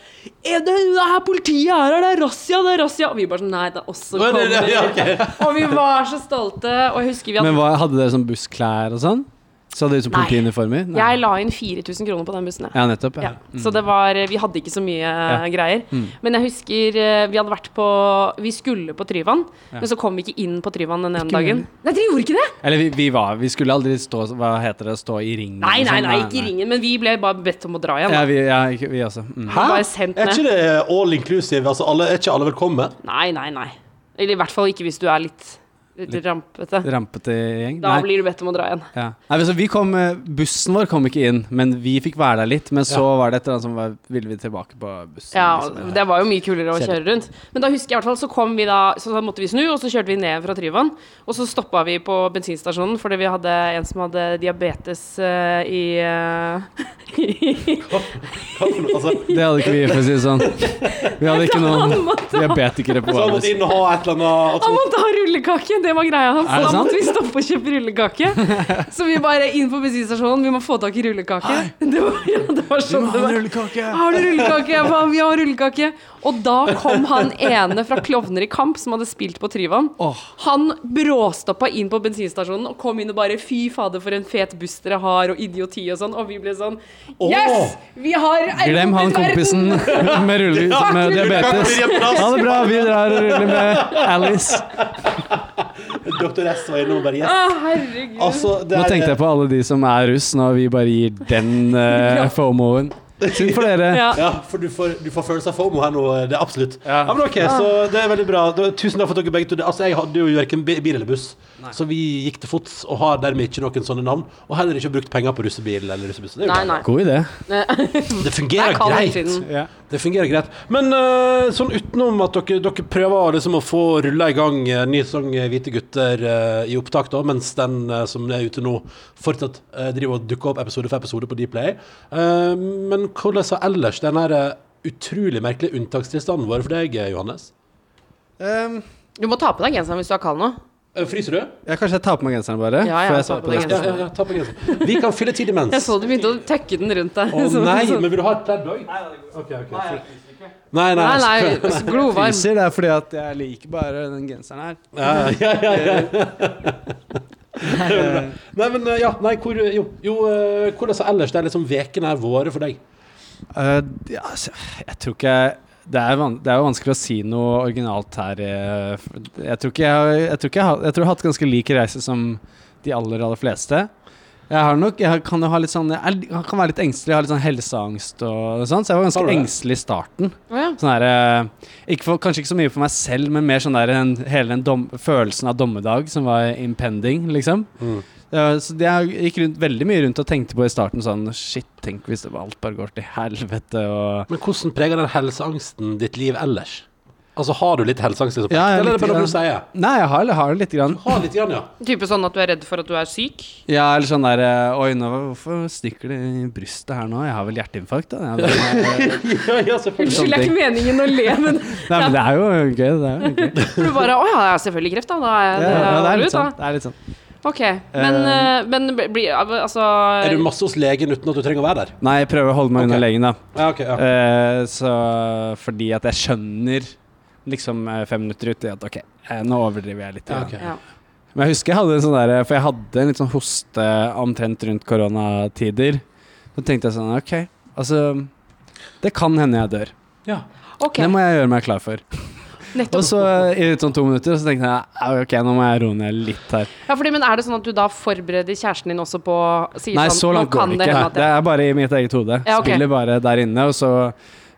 Er det, det her politiet er her, det er razzia, det er razzia. Og vi bare sånn Nei, det er oss som kommer. Og vi var så stolte. Og jeg husker vi hadde Men hva, hadde dere sånn bussklær og sånn? Så det ut som politiuniformer? Nei. Jeg la inn 4000 kroner på den bussen. Ja, nettopp. Ja. Ja. Så det var Vi hadde ikke så mye ja. greier. Mm. Men jeg husker eh, vi hadde vært på Vi skulle på Tryvann, Ja. men så kom vi ikke inn på Tryvann den ene Ikke dagen. Nei, dere gjorde ikke det? Eller vi, vi var Vi skulle aldri stå Hva heter det? Stå i ringen? Nei, nei, sånn. nei, ikke i ringen, men vi ble bare bedt om å dra igjen. Ja, vi, ja, ikke, vi også. Mm. Hæ? Er ikke det all inclusive? Altså, alle, er ikke alle velkomne? Nei, nei, nei. Eller i hvert fall ikke hvis du er litt, litt rampete. Rampete gjeng? Da Nei. blir du bedt om å dra igjen. Ja. Nei, vi kom, eh, bussen vår kom ikke inn, men vi fikk være der litt. Men så Ja. var det et eller annet som var Ville vi tilbake på bussen? Ja, liksom. det var jo mye kulere å kjøre rundt. Men da husker jeg i hvert fall, så kom vi da Så da måtte vi snu, og så kjørte vi ned fra Tryvann. Og så stoppa vi på bensinstasjonen fordi vi hadde en som hadde diabetes uh, i uh? Altså, Det hadde ikke vi, for å si det sånn. Vi hadde ikke noen diabetikere på vår måtte buss. Han måtte ha rullekake! Det var greia hans. Da måtte vi stoppe og kjøpe rullekake. Så vi bare inn på bensinstasjonen, vi må få tak i rullekake. Det var, ja, det var sånn du må ha rullekake! Har du rullekake? Jeg ba, Vi har rullekake. Og da kom han ene fra Klovner i kamp, som hadde spilt på Tryvann. Oh. Han bråstoppa inn på bensinstasjonen og kom inn og bare Fy fader, for en fet buss dere har, og idioti og sånn. Og vi ble sånn Yes! Vi har Glem han kompisen med, rulle, med diabetes. Ha det bra, vi drar og ruller med Alice. Doktor S var innom og bare yes. Ah. Altså, det Nå tenkte jeg på alle de som er russ, når vi bare gir den uh, FOMO-en. Synd for dere. ja. Ja, for du får, du får følelse av FOMO her nå. Det er absolutt. Ja. Ja, men ok, Så det er veldig bra. Tusen takk for at dere begge to Altså, Jeg hadde jo verken bil eller buss, så vi gikk til fots og har dermed ikke noen sånne navn. Og heller ikke brukt penger på russebil eller russebuss. Det, er jo Nei, nei. God idé. det Det fungerer er greit. Ja. Det fungerer greit. Men uh, sånn utenom at dere, dere prøver liksom å få rulla i gang uh, ny sesong eh, Hvite gutter uh, i opptak, da, mens den uh, som er ute nå, fortsatt driver og dukker opp episode for episode på Dplay. Men hvordan har ellers den her utrolig merkelige unntakstilstanden vært for deg, Johannes? Um, Du må ta på deg genseren hvis du er kald nå. Eh, fryser du? ja, kanskje jeg tar på meg genseren bare? Ja, ja, før jeg på det Ja, ja, ta på genseren. Vi kan fylle tid imens. Jeg så du begynte å tøkke den rundt deg. Å oh, nei, men vil du ha et pledd òg? Okay, okay. Nei, nei. Nei, nei, glovarm. Fryser, det er fordi at jeg liker bare den genseren her. Ja, ja, ja, ja. Nei, men eh, ja, nei, hvor, jo, jo eh, hvordan ellers det er liksom vekene her våre for deg? Uh, ja, altså, jeg tror ikke det er, det er jo vanskelig å si noe originalt her. eh, Jeg tror ikke jeg Jeg tror, ikke jeg jeg tror jeg har hatt ganske lik reise som de aller, aller fleste. Jeg har nok Jeg kan jo ha litt sånn Jeg er- kan være litt engstelig, jeg har litt sånn helseangst og sånn, så jeg var ganske engstelig i starten. Ja. Sånn der, eh, ikke for, kanskje ikke så mye for meg selv, men mer sånn der en, hele den dom, følelsen av dommedag som var impending, liksom. Mm. Ja, så det jeg gikk rundt, veldig mye rundt og tenkte på i starten sånn Shit, tenk hvis det var alt bare går til helvete og Men hvordan preger den helseangsten ditt liv ellers? Altså, Har du litt helseangst? Liksom, Ja, ja, eller er det bare noe du sier? Nei, jeg har, jeg har litt. lite grann. Har litt grann, ja. Type sånn at du er redd for at du er syk? Ja, eller sånn der eh, Oi, nå, hvorfor stikker det i brystet her nå? Jeg har vel hjerteinfarkt, da? Ja, det, ja, ja, selvfølgelig. Unnskyld, det er ikke meningen å le, men nei, men det er jo gøy. Det er jo gøy. du bare Å ja, jeg har selvfølgelig kreft, da. da er, Ja, ja, det er ut, litt da. sånn. Det er litt sånn. Ok. Men, uh, men bli, Altså Er du masse hos legen uten at du trenger å være der? Nei, jeg prøver å holde meg okay. unna legen, da. Ja, okay, ja. Uh, så fordi at jeg skjønner liksom eh, fem minutter uti at ok, eh, nå overdriver jeg litt. Ja, Okay. ja. Men jeg husker jeg hadde en sånn der For jeg hadde en litt sånn hoste omtrent rundt koronatider. Så tenkte jeg sånn Ok, altså Det kan hende jeg dør. ja. Ok, Det må jeg gjøre meg klar for. nettopp. Og så i litt sånn to minutter så tenkte jeg "Ah, ok, nå må jeg roe ned litt her. Ja, fordi, men er det sånn at du da forbereder kjæresten din også på Nei, sånn så langt går det ikke. Det, Det er bare i mitt eget hode. Ja, okay. Spiller bare der inne, og så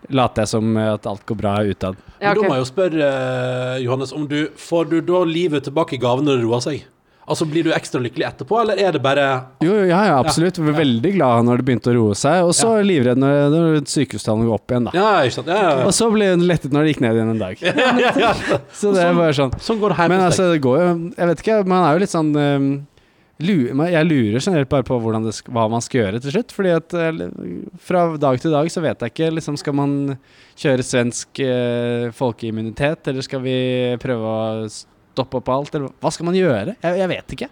later jeg som at alt går bra utad. Ja, Men Da må jeg jo spørre, eh, Johannes, om du får du da livet tilbake i gave når det roer seg? Altså, Blir du ekstra lykkelig etterpå, eller er det bare Jo, jo, ja, ja, absolutt. Ja, var veldig glad når det begynte å roe seg, og så livredd når, når sykehustallene går opp igjen, da. Ja, ikke sant? Ja, ja, Og så ble hun lettet når det gikk ned igjen en dag. ja. Så det er bare sånn. Sånn går det her Men altså, det går jo Jeg vet ikke, man er jo litt sånn um, men Jeg lurer generelt bare på det, hva man skal gjøre til slutt. Fordi at eh, fra dag til dag så vet jeg ikke. Liksom Skal man kjøre svensk eh, folkeimmunitet, eller skal vi prøve å stoppe opp alt? Eller hva skal man gjøre? Jeg, jeg vet ikke.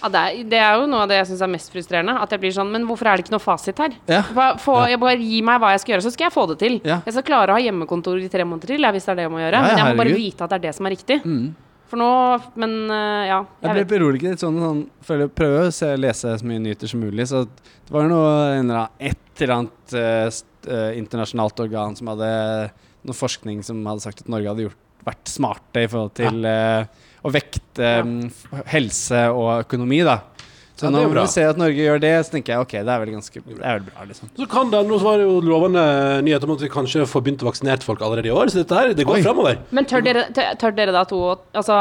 Ja, det, er, det er jo noe av det jeg syns er mest frustrerende. At jeg blir sånn Men hvorfor er det ikke noe fasit her? Ja. Få, jeg bare Gi meg hva jeg skal gjøre, så skal jeg få det til. Ja. Jeg skal klare å ha hjemmekontor i tre måneder til, hvis det er det jeg må gjøre. Ja, ja, Men jeg må bare vite at det er det som er riktig. Mm. For nå Men eh, ja. Jeg Jeg ble beroliget litt sånn, sånn føler, Prøver å se, lese så mye nyheter som mulig. Så det var noe, en eller annen, et eller annet uh, st- internasjonalt organ som hadde noe forskning som hadde sagt at Norge hadde gjort, vært smarte i forhold til eh, å vekte Ja. mm, helse og økonomi, da. Så Ja, når vi ser at Norge gjør det, så tenker jeg ok, det er vel ganske Det er vel bra, liksom. Så kan det, Nå var det jo lovende nyheter om at vi kanskje får begynt å vaksinere folk allerede i år, så dette her, det går framover. Men tør dere, tør tør dere da to Altså,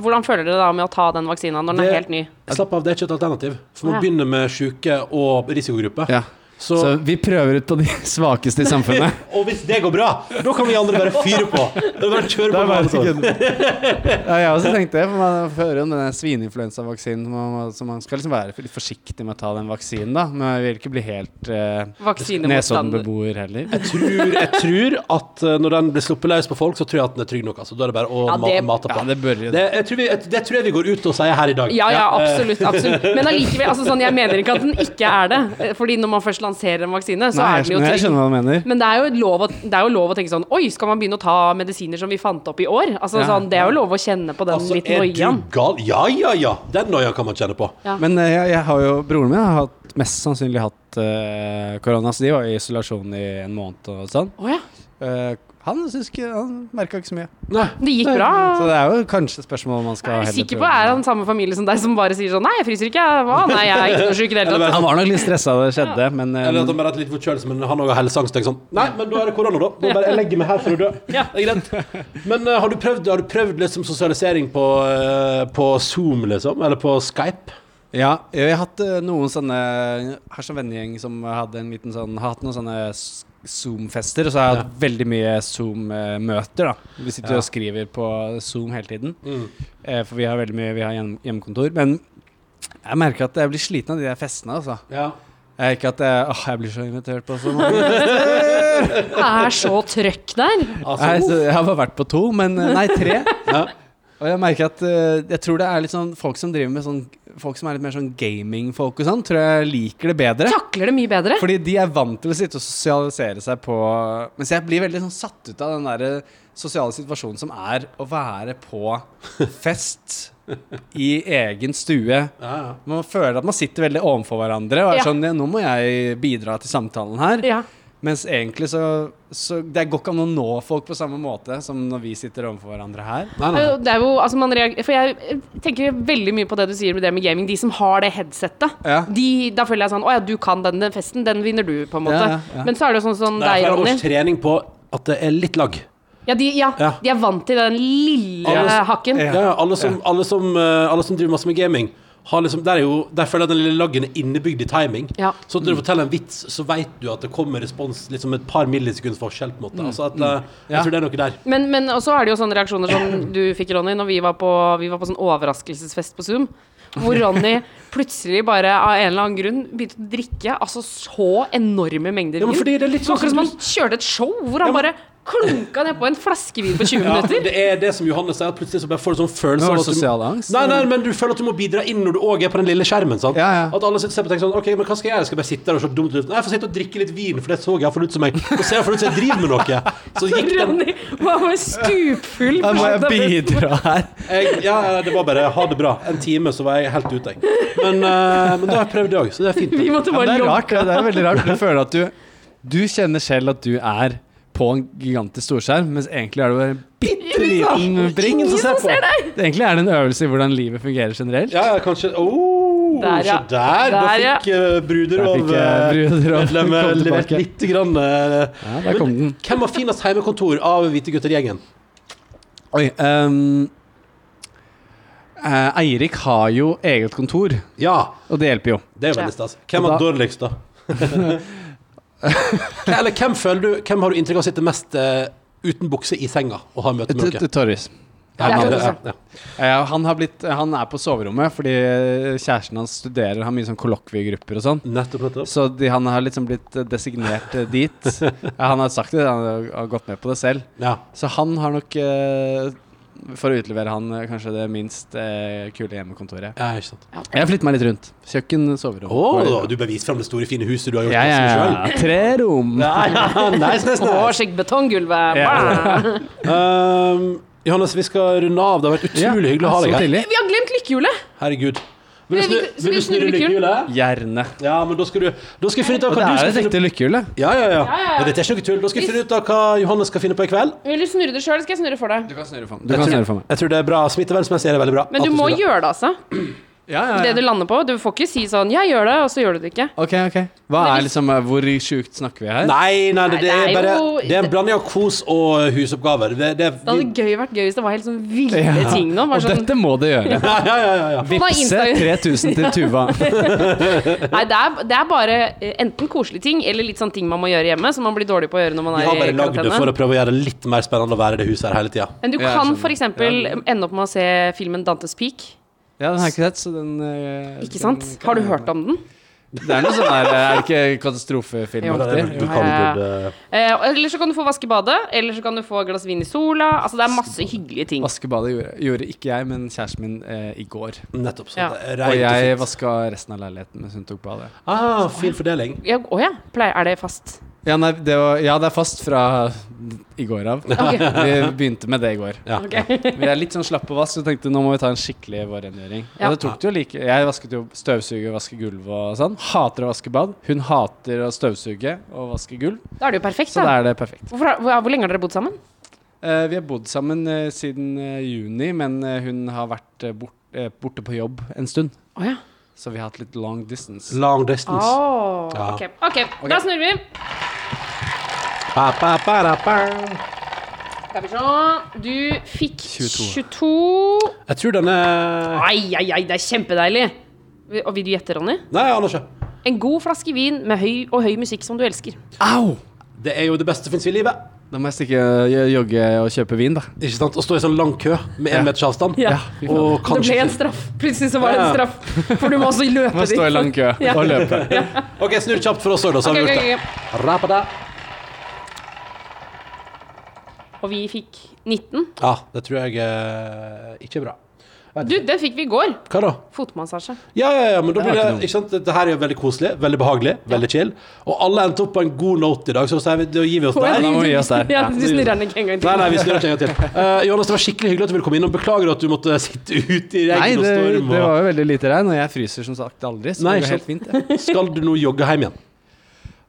hvordan føler dere da med å ta den vaksina når den Det- er helt ny? Slapp av, det er ikke et alternativ. For man Ja. begynner med syke og risikogrupper. Ja. Så, Så vi prøver ut på de svakeste i samfunnet. og hvis det går bra, da kan vi andre bare fyre på. Da bare kjøre på. med sånn. Ja, jeg også tenkte det, for man hører om denne svineinfluensavaksinen, så man, skal liksom være litt forsiktig med å ta den vaksinen, da. Men jeg vil ikke bli helt eh, Nesodden-beboer heller. Jeg tror, jeg tror at eh, når den blir sluppet løs på folk, så tror jeg at den er trygg nok. Altså. Da er det bare å Ja, det- mate på. Ja, det bør Det, jeg tror vi, det tror jeg vi går ut og sier her i dag. Ja, ja, absolutt. absolutt Men allikevel, altså sånn, jeg mener ikke at den ikke er det. Eh, Fordi når man først lanserer en vaksine, så Nei, er den jo skjønner, jeg skjønner hva du mener. Men det er, jo lov å, det er jo lov å tenke sånn Oi, skal man begynne å ta medisiner som vi fant opp i år? Altså Ja. sånn, Det er jo lov å kjenne på den Altså, litt er noiaen. du gal? Ja, ja, ja. Den noia kan man kjenne på. Ja. Men eh, jeg, jeg har jo Broren min har hatt, mest sannsynlig hatt eh, korona, så de var i isolasjon i en måned og sånn. Oh, ja. Eh, han synes ikke Han merka ikke så mye. Nei. Det gikk bra. Så det er jo kanskje spørsmål man skal Jeg er sikker på prøve. er han samme familie som deg som bare sier sånn Nei, jeg fryser ikke. Hva? Nei, jeg er ikke noe syk i det hele tatt. Han var nok litt stressa da det skjedde, men eh, Eller at han bare har hatt litt forkjølelse, men han òg har helseangst. Sånn. Nei, men da er det korona, da. da bare, jeg legger meg her for å dø. Ja. Det er greit. Men uh, har du prøvd, har du prøvd liksom sosialisering på, uh, på Zoom, liksom? Eller på Skype? Ja, jeg har hatt eh, noen sånne har sånn vennegjeng som hadde en liten sånn Har hatt noen sånne Zoom-fester, og så har jeg hatt veldig mye Zoom-møter, da. Vi sitter Ja. og skriver på Zoom hele tiden. Mm. Eh, for vi har veldig mye Vi har hjem hjemmekontor. Men jeg merker at jeg blir sliten av de der festene, altså. Ja. Jeg, ikke at jeg, åh, jeg blir så invitert på så mange. Det er så trøkk der. Altså, jeg, jeg har bare vært på to, men eh, Nei, tre. Ja. Og jeg merker at eh, Jeg tror det er litt sånn folk som driver med sånn Folk som er litt mer sånn gaming-folk og sånn, tror jeg liker det bedre. Takler det mye bedre. Fordi de er vant til å sitte og sosialisere seg på Mens jeg blir veldig sånn satt ut av den der sosiale situasjonen som er å være på fest i egen stue. ja, ja. Man føler at man sitter veldig overfor hverandre og er Ja. sånn ja, Nå må jeg bidra til samtalen her. Ja. Mens egentlig så, så Det går ikke an å nå folk på samme måte som når vi sitter overfor hverandre her. Nei, nei. er Det er jo, altså man reager, for jeg eh, tenker veldig mye på det du sier med det med gaming. De som har det headsettet. Ja. De, da føler jeg sånn Å ja, du kan den, den festen. Den vinner du, på en måte. Ja, ja. Men så er det jo sånn som Det er deg, flere Ronny. års trening på at det er litt lag. Ja de, ja, Ja. de er vant til den lille Alle- hakken. Ja, ja, alle, som, alle, som, eh, alle som driver masse med gaming, liksom, der, er jo, der føler jeg den lille laggen er innebygd i timing. Ja. Så når du forteller en vits, så vet du at det kommer respons liksom et par millisekunds forskjell. på en måte Altså at, eh, Ja. Jeg tror det er noe der. Men, men også er det jo sånne reaksjoner som du fikk, Ronny, når vi var på, vi var på sånn overraskelsesfest på Zoom. Hvor Ronny plutselig bare av en eller annen grunn begynte å drikke altså så enorme mengder Ja, men vin. fordi det er litt sånn akkurat som han kjørte et show hvor han bare klunka nedpå en flaskevin på 20 Ja, minutter. det er det som Johannes sier, at plutselig så bare får du sånn følelse av sosial angst. Nei, nei, men du føler at du må bidra inn når du òg er på den lille skjermen. Sant? Ja, ja. At alle sitter og ser på og tenker sånn OK, men hva skal jeg gjøre? Skal jeg bare sitte der og se dumt ut? Nei, jeg får sitte og drikke litt vin, for det så iallfall ut som jeg Og ser iallfall ut som jeg driver med noe. Så gikk den Ronny var bare stupfull. Da må jeg bidra her. jeg, Ja, ja, det var bare ha det bra. En time, så var jeg helt ute, jeg. Men, uh, men da har jeg prøvd det òg, så det er fint. Vi måtte Ja, det er rart. Det er veldig rart. Du føler at du Du kjenner selv at du er på en gigantisk storskjerm, mens egentlig er det bare en bitte liten bring. Som ser på. Egentlig er det en øvelse i hvordan livet fungerer generelt. Ja, ja, kanskje oh, Der, ja. Der, der! Da ja. fikk eh, bruder Der av fikk jeg bruder av- medlemmet kom levert lite grann Uh, Ja, der kom den. Hvem har finest heimekontor av Hvite gutter-gjengen? Oi. um, uh, Eirik har jo eget kontor, Ja, og det hjelper jo. det er Ja. veldig stas. Hvem har dårligst, da? Eller hvem føler du Hvem har du inntrykk av sitter mest eh, uten bukse i senga og har møte med dere? Torris. Ja, Ja, ja, ja, er ja. Ja, han, har blitt, han er på soverommet fordi kjæresten hans studerer, har mye sånn kollokviegrupper og sånn. Nettopp, nettopp. Så de, han har liksom blitt eh, designert eh, dit. Ja, han har sagt det, han har- gått med på det selv. Ja. Så han har nok eh, For å utlevere han eh, kanskje det minst eh, kule hjemmekontoret. ja, ikke sant. Jeg flytter meg litt rundt. Kjøkken, soverom. Oh, du bør vise fram det store, fine huset du har gjort ja, ja, ja. Tre rom. Nice, nice, nice. skjeggbetong, gulvet. Ja. Um, Johannes, vi skal runde av. Det har vært utrolig hyggelig å ha deg her. Vi har glemt lykkehjulet! Herregud. Vil du, snu, vil du snurre lykkehjulet? Gjerne. Ja, men da skal du Da skal jeg finne ut av hva det du er skal et finne ekte lykkehjul, det. Ja, ja, ja. Ja, ja, dette er ikke noe tull. Da skal jeg finne ut av hva Johannes skal finne på i kveld. Vil du snurre det sjøl, skal jeg snurre for deg. Du kan snurre for meg. Jeg tror- Jeg tror det er bra. Smittevernsmessig er det veldig bra. Men du må gjøre det, altså. Ja, ja, Det du lander på. Du får ikke si sånn 'jeg gjør det', og så gjør du det ikke. Ok, ok. Hva er liksom, eh, Hvor sjukt snakker vi her? Nei, nei, det, det er det bare Det er en blanding av kos og husoppgaver. Det, det, Det hadde gøy vært gøy hvis det var helt sånn ville Ja. ting nå. Og sånn, dette må det gjøre. ja, ja, ja, Vipse 3000 til Tuva. nei, det er, det er bare eh, enten koselige ting eller litt sånn ting man må gjøre hjemme, som man blir dårlig på å gjøre når man er i karantene. Vi har bare lagd det for å prøve å gjøre det litt mer spennende å være i det huset her hele tida. Men du kan f.eks. ende opp med å se filmen Dantes Peak. Ja, den har jeg ikke sett, så den uh, Ikke sant? Den Har du hørt om den? Det er noe sånn der Er det ikke katastrofefilmaktig? Du Ja. Eh, eller så kan du få vaske badet, eller så kan du få et glass vin i sola. Altså Det er masse hyggelige ting. Vaskebadet gjorde, gjorde ikke jeg, men kjæresten min eh, i går. Nettopp. sånn. Ja. Og jeg vaska resten av leiligheten mens hun tok badet. Ah, fin fordeling. Ja, Å ja. Pleier, er det fast? Ja, nei, det var, ja, det er fast fra i går av. Okay. Vi begynte med det i går. Ja. Okay. Vi er litt sånn slappe og vask, så tenkte nå må vi ta en skikkelig vårrengjøring. Ja. Og det tok det jo like Jeg vasket jo støvsuge og vaske gulv og sånn. Hater å vaske bad. Hun hater å støvsuge og vaske gulv. Da er det jo perfekt, Så da da. er det perfekt. Hvorfor, hvor, hvor lenge har dere bodd sammen? Uh, vi har bodd sammen uh, siden uh, juni, men hun har vært bort, borte på jobb en stund. Oh, ja. Så vi har hatt litt long distance. Long distance. Åh, Ja. ok. ok, da snurrer vi. Pa, pa, pa, da, pa. Skal vi se. Du fikk 22. 22 Jeg tror den er Ai, ai, ai, det er kjempedeilig. Og vil du gjette, Ronny? Nei, jeg aner ikke. En god flaske vin med høy og høy musikk som du elsker. Au! Det er jo det beste som fins i livet. Da må jeg stikke eh, jogge og kjøpe vin, da. Ikke sant? Og stå i sånn lang kø med én Ja. meters avstand. Ja. Og kanskje... Det ble en straff. Plutselig så var det en straff. For du må også løpe Må stå i lang kø Ja. og løpe. OK, snurr kjapt for oss òg, da, så har vi gjort det. Okay. Rapada. Og vi fikk 19. Ja, det tror jeg eh, ikke er bra. Du, det fikk vi i går. Hva da? Fotmassasje. Ja, ja, ja, men da Det blir det ikke sant? Dette her er jo veldig koselig, veldig behagelig, veldig chill. Og alle endte opp på en god note i dag, så da sier vi- da gir vi oss der. da må vi gi oss der. Ja, Ja, du snurrer den ikke en gang til. Nei, nei, vi snurrer ikke en gang til. Uh, Johannes, det var skikkelig hyggelig at du ville komme innom. Beklager at du måtte sitte ute i Nei, regn og storm. storm. det Og... var jo veldig lite regn, og jeg fryser som sagt aldri, så Nei, det går helt fint. det. Skal du nå jogge hjem igjen?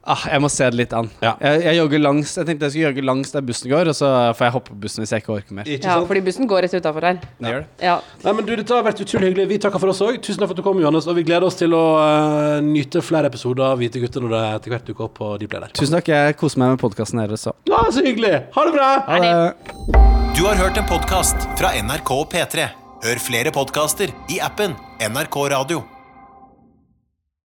Ah, jeg må se det litt an. Ja. Jeg, jeg jogger langs Jeg tenkte jeg skulle jogge langs der bussen går, og så får jeg hoppe på bussen hvis jeg ikke orker mer. Ikke Ja, fordi bussen går rett utafor her. Det gjør det. Ja. Nei, men du, Dette har vært utrolig hyggelig. Vi takker for oss òg. Tusen takk for at du kom, Johannes. Og vi gleder oss til å uh, nyte flere episoder av Hvite gutter når det etter hvert dukker opp på Dplay der. Tusen takk. Jeg koser meg med podkasten deres òg. Ja, så hyggelig! Ha det bra! Ha det. Du har hørt en podkast fra NRK P3. Hør flere podkaster i appen NRK Radio.